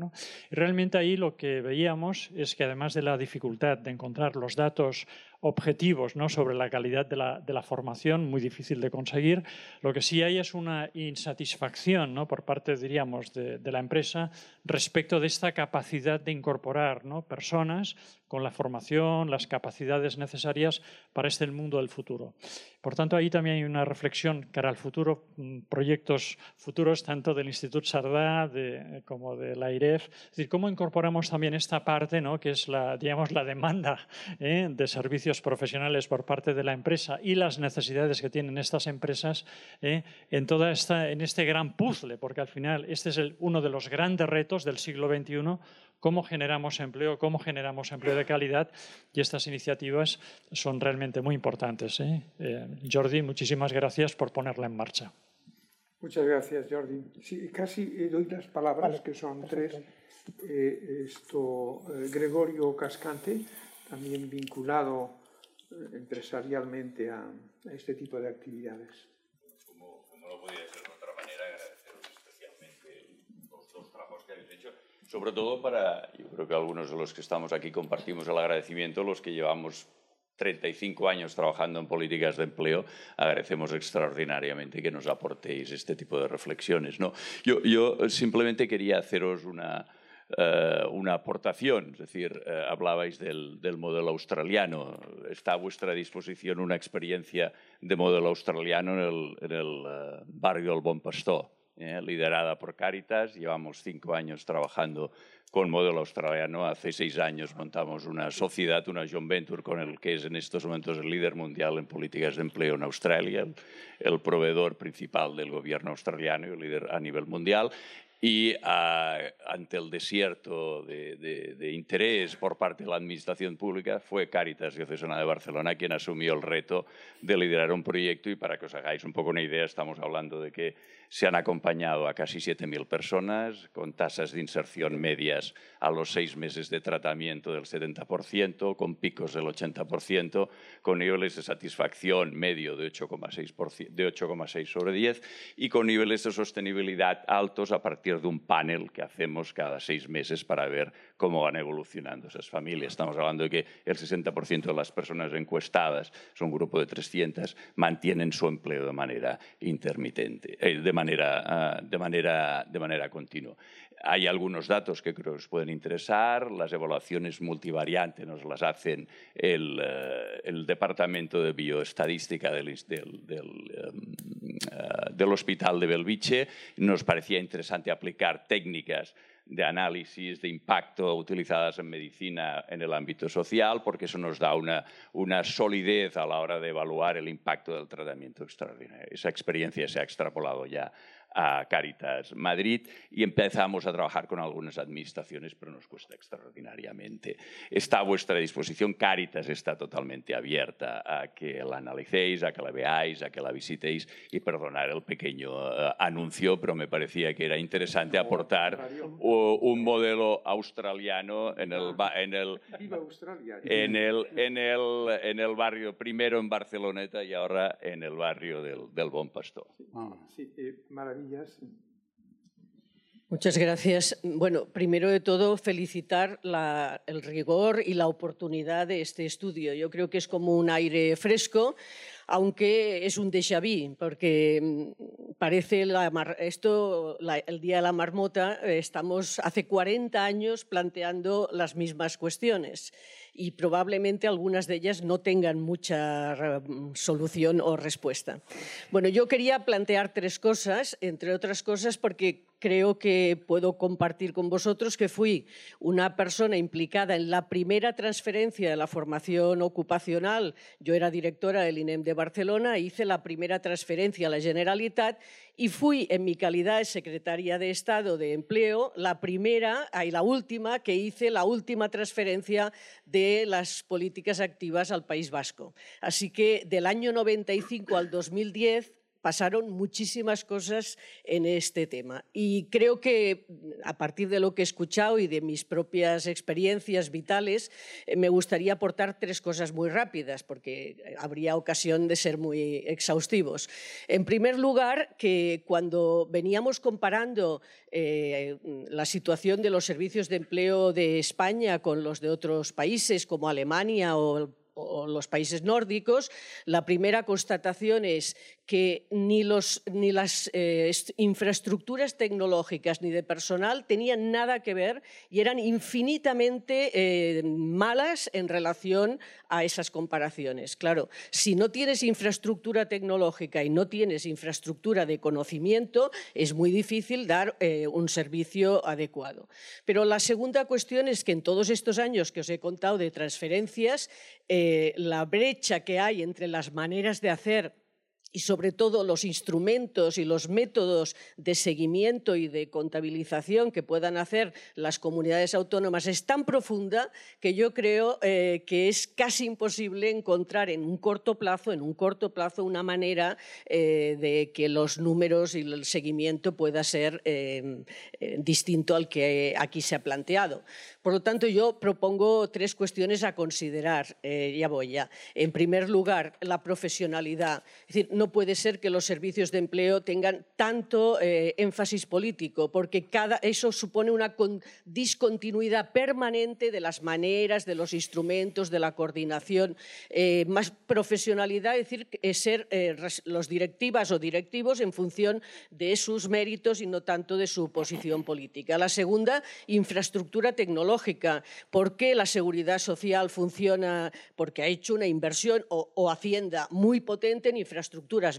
Y realmente ahí lo que veíamos es que además de la dificultad de encontrar los datos objetivos ¿no? sobre la calidad de la, de la, formación, muy difícil de conseguir. Lo que sí hay es una insatisfacción ¿no? por parte, diríamos, de, de, la empresa respecto de esta capacidad de incorporar ¿no? personas con la formación, las capacidades necesarias para este mundo del futuro. Por tanto, ahí también hay una reflexión cara al futuro, mm, proyectos futuros tanto del Instituto Sardá de, como de la IREF. Es decir, cómo incorporamos también esta parte, ¿no? que es la, digamos, la demanda ¿eh? de servicios profesionales por parte de la empresa y las necesidades que tienen estas empresas eh, en, toda esta, en este gran puzzle, porque al final este es uno de los grandes retos del siglo XXI, cómo generamos empleo, cómo generamos empleo de calidad y estas iniciativas son realmente muy importantes. ¿eh? Eh, Jordi, muchísimas gracias por ponerla en marcha.
Muchas gracias, Jordi. Sí, casi doy las palabras, que son tres. esto, Gregorio Cascante, también vinculado empresarialmente a, a este tipo de actividades.
Como, como, no podía ser de otra manera, agradeceros especialmente los dos trabajos que habéis hecho, sobre todo para, yo creo que algunos de los que estamos aquí compartimos el agradecimiento, los que llevamos 35 años trabajando en políticas de empleo, agradecemos extraordinariamente que nos aportéis este tipo de reflexiones. ¿no? Yo, yo simplemente quería haceros una, eh, una aportación, es decir, eh, hablabais del, del, modelo australiano. Está a vuestra disposición una experiencia de modelo australiano en el, el uh, barrio del Bon Pastor, eh, liderada por Caritas. Llevamos cinco años trabajando con modelo australiano. Hace seis años montamos una sociedad, una joint venture, con el que es en estos momentos el líder mundial en políticas de empleo en Australia, el, el proveedor principal del gobierno australiano y el líder a nivel mundial. Y uh, ante el desierto de, de, de, interés por parte de la Administración Pública, fue Caritas Diocesana de Barcelona quien asumió el reto de liderar un proyecto. Y para que os hagáis un poco una idea, estamos hablando de que se han acompañado a casi 7.000 personas, con tasas de inserción medias a los seis meses de tratamiento del 70%, con picos del 80%, con niveles de satisfacción medio de 8,6 sobre 10 y con niveles de sostenibilidad altos a partir de un panel que hacemos cada seis meses para ver cómo van evolucionando esas familias. Estamos hablando de que el 60% de las personas encuestadas, son un grupo de 300, mantienen su empleo de manera intermitente, eh, de, manera, uh, de, manera, de manera continua. Hay algunos datos que creo que os pueden interesar. Las evaluaciones multivariantes nos las hacen el, el Departamento de Bioestadística del, del, del, Hospital de Belviche. Nos parecía interesante aplicar técnicas de análisis de impacto utilizadas en medicina en el ámbito social, porque eso nos da una solidez a la hora de evaluar el impacto del tratamiento extraordinario. Esa experiencia se ha extrapolado ya a Caritas Madrid y empezamos a trabajar con algunas administraciones, pero nos cuesta extraordinariamente. Está a vuestra disposición, Caritas está totalmente abierta a que la analicéis, a que la veáis, a que la visitéis. Y perdonar el pequeño uh, anuncio, pero me parecía que era interesante aportar uh, un modelo australiano en el, en el, en el, en el, en el barrio, primero en Barceloneta y ahora en el barrio del, del Bon Pastor.
Sí, eh, maravillas.
Muchas gracias. Bueno, primero de todo, felicitar el rigor y la oportunidad de este estudio. Yo creo que es como un aire fresco, aunque es un déjà vu, porque mm, parece la, esto, el Día de la Marmota, eh, estamos hace 40 años planteando las mismas cuestiones y probablemente algunas de ellas no tengan mucha mm, solución o respuesta. Bueno, yo quería plantear tres cosas, entre otras cosas porque creo que puedo compartir con vosotros que fui una persona implicada en la primera transferencia de la formación ocupacional. Yo era directora del INEM de Barcelona, hice la primera transferencia a la Generalitat y fui en mi calidad de secretaria de Estado de Empleo la primera y la última que hice la última transferencia de las políticas activas al País Vasco. Así que del año 95 al 2010 pasaron muchísimas cosas en este tema. Y creo que a partir de lo que he escuchado y de mis propias experiencias vitales, eh, me gustaría aportar tres cosas muy rápidas, porque habría ocasión de ser muy exhaustivos. En primer lugar, que cuando veníamos comparando eh, la situación de los servicios de empleo de España con los de otros países como Alemania o o los países nórdicos, la primera constatación es que ni, las eh, infraestructuras tecnológicas ni de personal tenían nada que ver y eran infinitamente eh, malas en relación a esas comparaciones. Claro, si no tienes infraestructura tecnológica y no tienes infraestructura de conocimiento, es muy difícil dar eh, un servicio adecuado. Pero la segunda cuestión es que en todos estos años que os he contado de transferencias, la brecha que hay entre las maneras de hacer y sobre todo los instrumentos y los métodos de seguimiento y de contabilización que puedan hacer las comunidades autónomas es tan profunda que yo creo eh, que es casi imposible encontrar en un corto plazo, en un corto plazo, una manera eh, de que los números y el seguimiento pueda ser eh, eh distinto al que aquí se ha planteado. Por lo tanto, yo propongo tres cuestiones a considerar. Ya voy ya. En primer lugar, la profesionalidad. Es decir, no puede ser que los servicios de empleo tengan tanto eh, énfasis político, porque eso supone una discontinuidad permanente de las maneras, de los instrumentos, de la coordinación, eh, más profesionalidad, es decir, ser los directivas o directivos en función de sus méritos y no tanto de su posición política. La segunda, infraestructura tecnológica. ¿Por qué la seguridad social funciona? Porque ha hecho una inversión o, o Hacienda muy potente en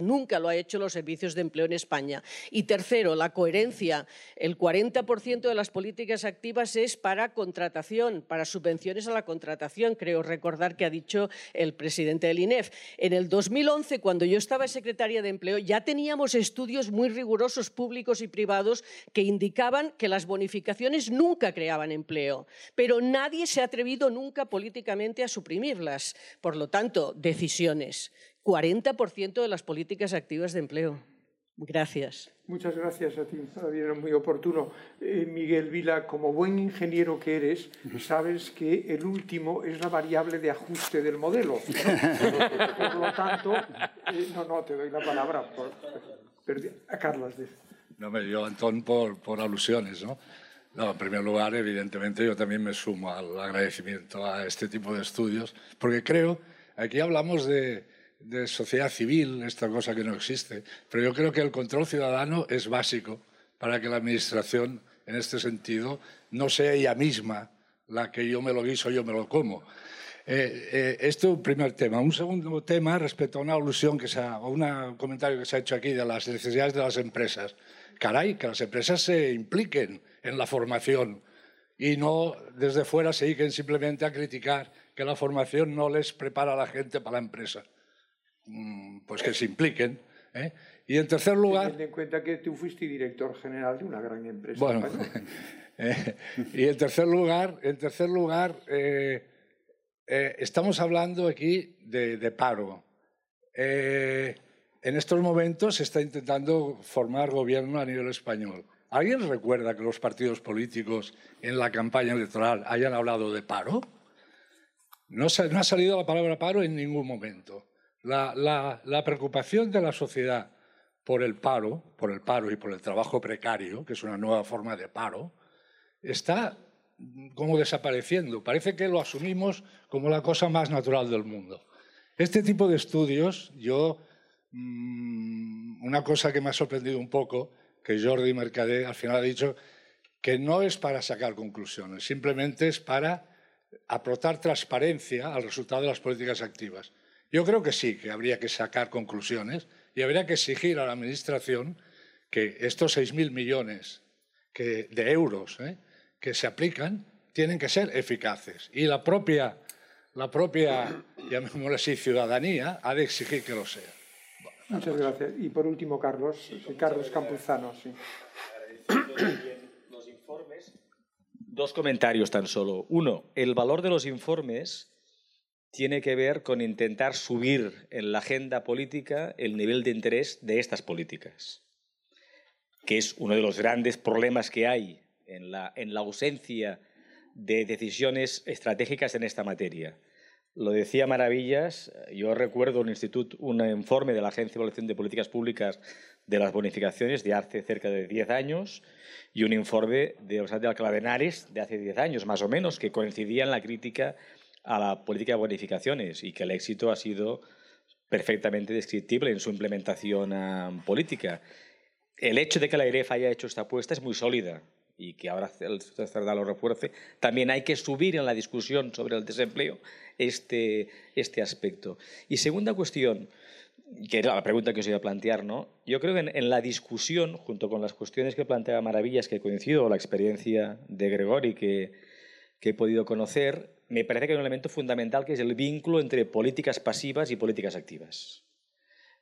Nunca lo ha hecho los servicios de empleo en España. Y tercero, la coherencia. El 40% de las políticas activas es para contratación, para subvenciones a la contratación. Creo recordar que ha dicho el presidente del INEF. En el 2011, cuando yo estaba secretaria de Empleo, ya teníamos estudios muy rigurosos públicos y privados que indicaban que las bonificaciones nunca creaban empleo, pero nadie se ha atrevido nunca políticamente a suprimirlas. Por lo tanto, decisiones. 40% de las políticas activas de empleo. Gracias.
Muchas gracias a ti, Era muy oportuno. Eh, Miguel Vila, como buen ingeniero que eres, sabes que el último es la variable de ajuste del modelo. Por, lo tanto, eh, no, no, te doy la palabra. a Carlos.
No me dio Antón por, por alusiones, ¿no? No, en primer lugar, evidentemente, yo también me sumo al agradecimiento a este tipo de estudios, porque creo, aquí hablamos de, de sociedad civil, esta cosa que no existe, pero yo creo que el control ciudadano es básico para que la Administración, en este sentido, no sea ella misma la que yo me lo guiso, yo me lo como. Eh, eh, este es un primer tema. Un segundo tema respecto a una alusión que se ha, o un comentario que se ha hecho aquí de las necesidades de las empresas. Caray, que las empresas se impliquen en la formación y no desde fuera se dediquen simplemente a criticar que la formación no les prepara a la gente para la empresa. Mm, pues que se impliquen. ¿eh? Y en tercer lugar...
Teniendo en cuenta que tú fuiste director general de una gran empresa.
Bueno, eh, y en tercer lugar, en tercer lugar eh, estamos hablando aquí de, de paro. en estos momentos se está intentando formar gobierno a nivel español. ¿Alguien recuerda que los partidos políticos en la campaña electoral hayan hablado de paro? No, no ha salido la palabra paro en ningún momento. La, preocupación de la sociedad por el paro, por el paro y por el trabajo precario, que es una nueva forma de paro, está como desapareciendo. Parece que lo asumimos como la cosa más natural del mundo. Este tipo de estudios, yo, mm, una cosa que me ha sorprendido un poco, que Jordi Mercader al final ha dicho que no es para sacar conclusiones, simplemente es para aportar transparencia al resultado de las políticas activas. Yo creo que sí, que habría que sacar conclusiones y habría que exigir a la Administración que estos 6.000 millones de euros ¿eh? que se aplican tienen que ser eficaces. Y la propia, la propia llamémosle así, ciudadanía ha de exigir que lo sea.
Muchas gracias. Y por último, Carlos, Carlos Campuzano.
Dos comentarios tan solo. Uno, el valor de los informes tiene que ver con intentar subir en la agenda política el nivel de interés de estas políticas, que es uno de los grandes problemas que hay en la, en la ausencia de decisiones estratégicas en esta materia. Lo decía Maravillas, yo recuerdo un instituto, un informe de la Agencia de Evaluación de Políticas Públicas de las bonificaciones de hace cerca de 10 años y un informe de Universidad de Alcalá de Henares de hace 10 años, más o menos, que coincidían en la crítica a la política de bonificaciones y que el éxito ha sido perfectamente descriptible en su implementación ah, política. El hecho de que la IREF haya hecho esta apuesta es muy sólida y que ahora el Cerdá lo refuerce. También hay que subir en la discusión sobre el desempleo este, este aspecto. Y segunda cuestión, que era la pregunta que os iba a plantear, ¿no? Yo creo que en, la discusión, junto con las cuestiones que plantea Maravillas, que coincido, la experiencia de Gregori que he podido conocer, me parece que hay un elemento fundamental que es el vínculo entre políticas pasivas y políticas activas.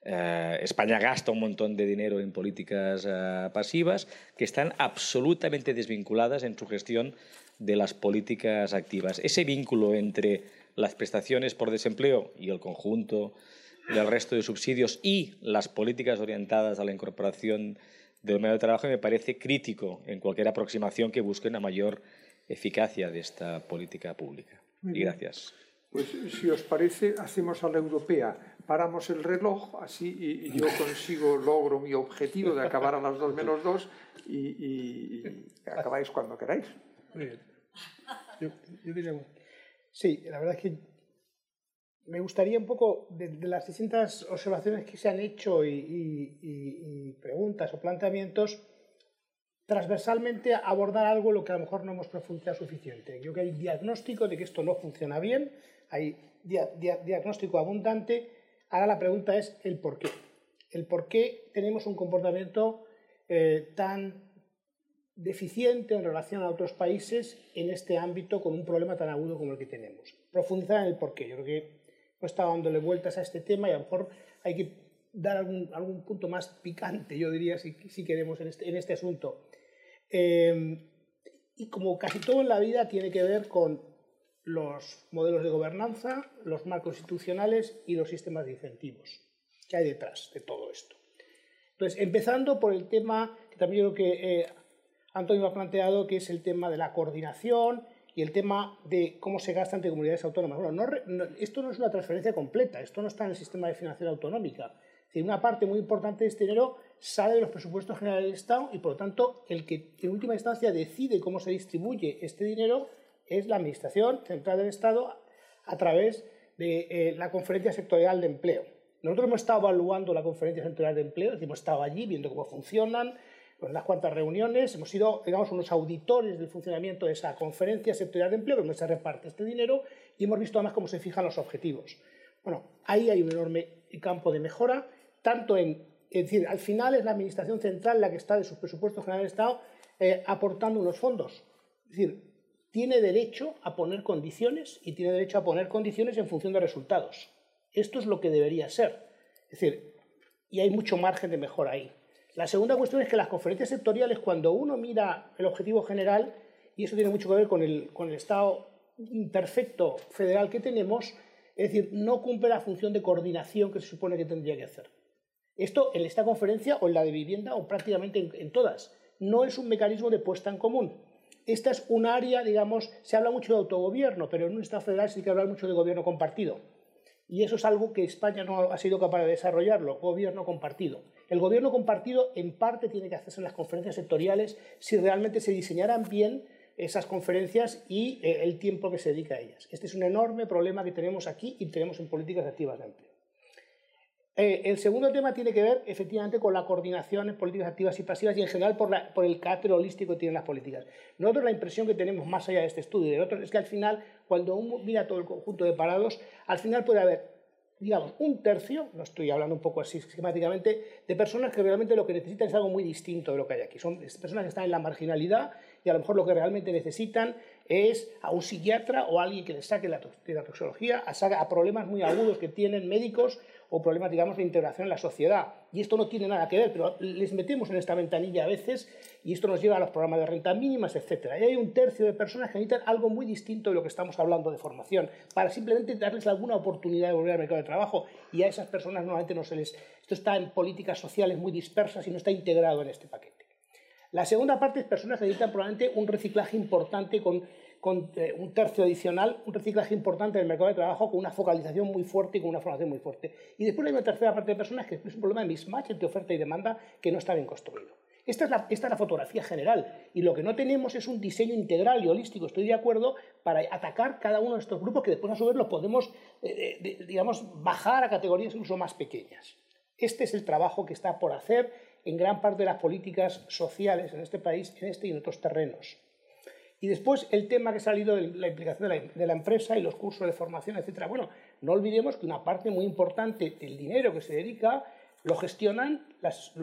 Eh, España gasta un montón de dinero en políticas eh, pasivas que están absolutamente desvinculadas en su gestión de las políticas activas. Ese vínculo entre las prestaciones por desempleo y el conjunto del resto de subsidios y las políticas orientadas a la incorporación del medio de trabajo me parece crítico en cualquier aproximación que busque una mayor eficacia de esta política pública. y gracias.
Pues si os parece, hacemos a la europea. Paramos el reloj así y, yo consigo, logro mi objetivo de acabar a las dos menos dos y, acabáis cuando queráis.
Muy bien. Yo, diría, sí, la verdad es que me gustaría un poco, de, las distintas observaciones que se han hecho y, preguntas o planteamientos, transversalmente abordar algo lo que a lo mejor no hemos profundizado suficiente. Yo creo que hay diagnóstico de que esto no funciona bien, hay diagnóstico abundante. Ahora la pregunta es el por qué. El por qué tenemos un comportamiento eh, tan deficiente en relación a otros países en este ámbito con un problema tan agudo como el que tenemos. Profundizar en el por qué. Yo creo que hemos estado dándole vueltas a este tema y a lo mejor hay que dar algún, algún punto más picante, yo diría, si, si queremos, en este, en este asunto. Eh, y como casi todo en la vida tiene que ver con los modelos de gobernanza, los marcos institucionales y los sistemas de incentivos que hay detrás de todo esto. Entonces, empezando por el tema que también yo creo que eh, Antonio ha planteado, que es el tema de la coordinación y el tema de cómo se gasta entre comunidades autónomas. Bueno, esto no es una transferencia completa, esto no está en el sistema de financiación autonómica. Es una parte muy importante de este dinero sale de los presupuestos generales del Estado y, por lo tanto, el que en última instancia decide cómo se distribuye este dinero es la Administración Central del Estado a través de eh, la Conferencia Sectorial de Empleo. Nosotros hemos estado evaluando la Conferencia Sectorial de Empleo, hemos estado allí viendo cómo funcionan, en unas cuantas reuniones, hemos sido, digamos, unos auditores del funcionamiento de esa Conferencia Sectorial de Empleo, donde se reparte este dinero, y hemos visto además cómo se fijan los objetivos. Bueno, ahí hay un enorme campo de mejora, tanto en, es decir, al final es la Administración Central la que está de sus presupuestos generales del Estado eh, aportando unos fondos. Es decir, tiene derecho a poner condiciones y tiene derecho a poner condiciones en función de resultados. Esto es lo que debería ser. Es decir, y hay mucho margen de mejora ahí. La segunda cuestión es que las conferencias sectoriales, cuando uno mira el objetivo general, y eso tiene mucho que ver con el, con el Estado imperfecto federal que tenemos, es decir, no cumple la función de coordinación que se supone que tendría que hacer. Esto en esta conferencia o en la de vivienda o prácticamente en, todas. No es un mecanismo de puesta en común esta es un área, digamos, se habla mucho de autogobierno, pero en un Estado federal sí que hablar mucho de gobierno compartido. Y eso es algo que España no ha sido capaz de desarrollarlo, gobierno compartido. El gobierno compartido en parte tiene que hacerse en las conferencias sectoriales si realmente se diseñaran bien esas conferencias y eh, el tiempo que se dedica a ellas. Este es un enorme problema que tenemos aquí y tenemos en políticas activas de empleo. Eh, el segundo tema tiene que ver efectivamente con la coordinación en políticas activas y pasivas y en general por, el carácter holístico que tienen las políticas. Nosotros la impresión que tenemos más allá de este estudio y de otros es que al final, cuando uno mira todo el conjunto de parados, al final puede haber, digamos, un tercio, no estoy hablando un poco así esquemáticamente, de personas que realmente lo que necesitan es algo muy distinto de lo que hay aquí. Son personas que están en la marginalidad y a lo mejor lo que realmente necesitan es a un psiquiatra o a alguien que les saque la, la toxicología, a, a problemas muy agudos que tienen médicos o problemas, digamos, de integración en la sociedad. Y esto no tiene nada que ver, pero les metemos en esta ventanilla a veces y esto nos lleva a los programas de renta mínimas, etc. Y hay un tercio de personas que necesitan algo muy distinto de lo que estamos hablando de formación, para simplemente darles alguna oportunidad de volver al mercado de trabajo. Y a esas personas normalmente no se les... Esto está en políticas sociales muy dispersas y no está integrado en este paquete. La segunda parte es personas que necesitan probablemente un reciclaje importante con con eh, un tercio adicional, un reciclaje importante del mercado de trabajo con una focalización muy fuerte y con una formación muy fuerte. Y después hay una tercera parte de personas que es un problema de mismatch entre oferta y demanda que no está bien construido. Esta es, la, fotografía general y lo que no tenemos es un diseño integral y holístico, estoy de acuerdo, para atacar cada uno de estos grupos que después a su vez los podemos, eh, eh, digamos, bajar a categorías incluso más pequeñas. Este es el trabajo que está por hacer en gran parte de las políticas sociales en este país, en este y en otros terrenos. Y después el tema que ha salido de la implicación de la, empresa y los cursos de formación, etc. Bueno, no olvidemos que una parte muy importante del dinero que se dedica lo gestionan los,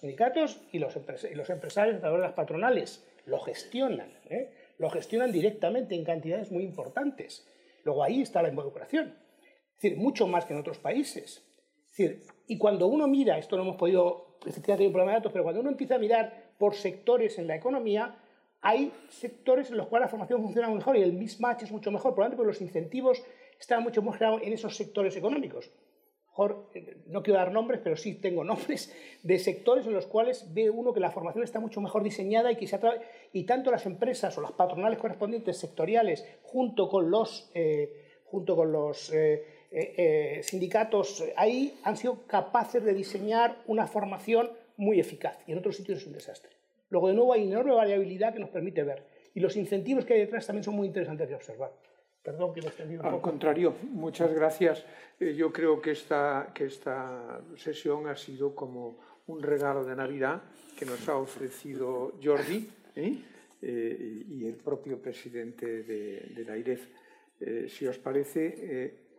sindicatos y los, empresarios a través de las patronales. Lo gestionan, ¿eh? lo gestionan directamente en cantidades muy importantes. Luego ahí está la involucración. Es decir, mucho más que en otros países. Es decir, y cuando uno mira, esto no hemos podido, efectivamente hay un problema de datos, pero cuando uno empieza a mirar por sectores en la economía, hay sectores en los cuales la formación funciona mejor y el mismatch es mucho mejor, probablemente porque los incentivos están mucho más claros en esos sectores económicos. no quiero dar nombres, pero sí tengo nombres de sectores en los cuales ve uno que la formación está mucho mejor diseñada y que se y tanto las empresas o las patronales correspondientes sectoriales junto con los, eh, junto con los eh, eh, sindicatos ahí han sido capaces de diseñar una formación muy eficaz y en otros sitios es un desastre. Luego, de nuevo, hay enorme variabilidad que nos permite ver y los incentivos que hay detrás también son muy interesantes de observar. Perdón que me extendí un
Al contrario, muchas gracias. Eh, yo creo que esta, que esta sesión ha sido como un regalo de Navidad que nos ha ofrecido Jordi ¿eh? Eh, y el propio presidente de, de la IREF. si os parece,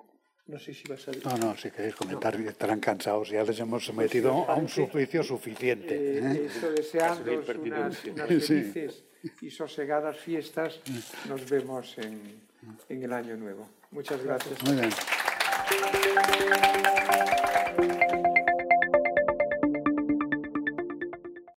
no sé si vas a...
No, no, si queréis comentar, estarán cansados, ya les hemos sometido a un suplicio suficiente.
Eh, Eso deseando unas, unas felices y sosegadas fiestas, nos vemos en, en el año nuevo. Muchas gracias.
Muy bien.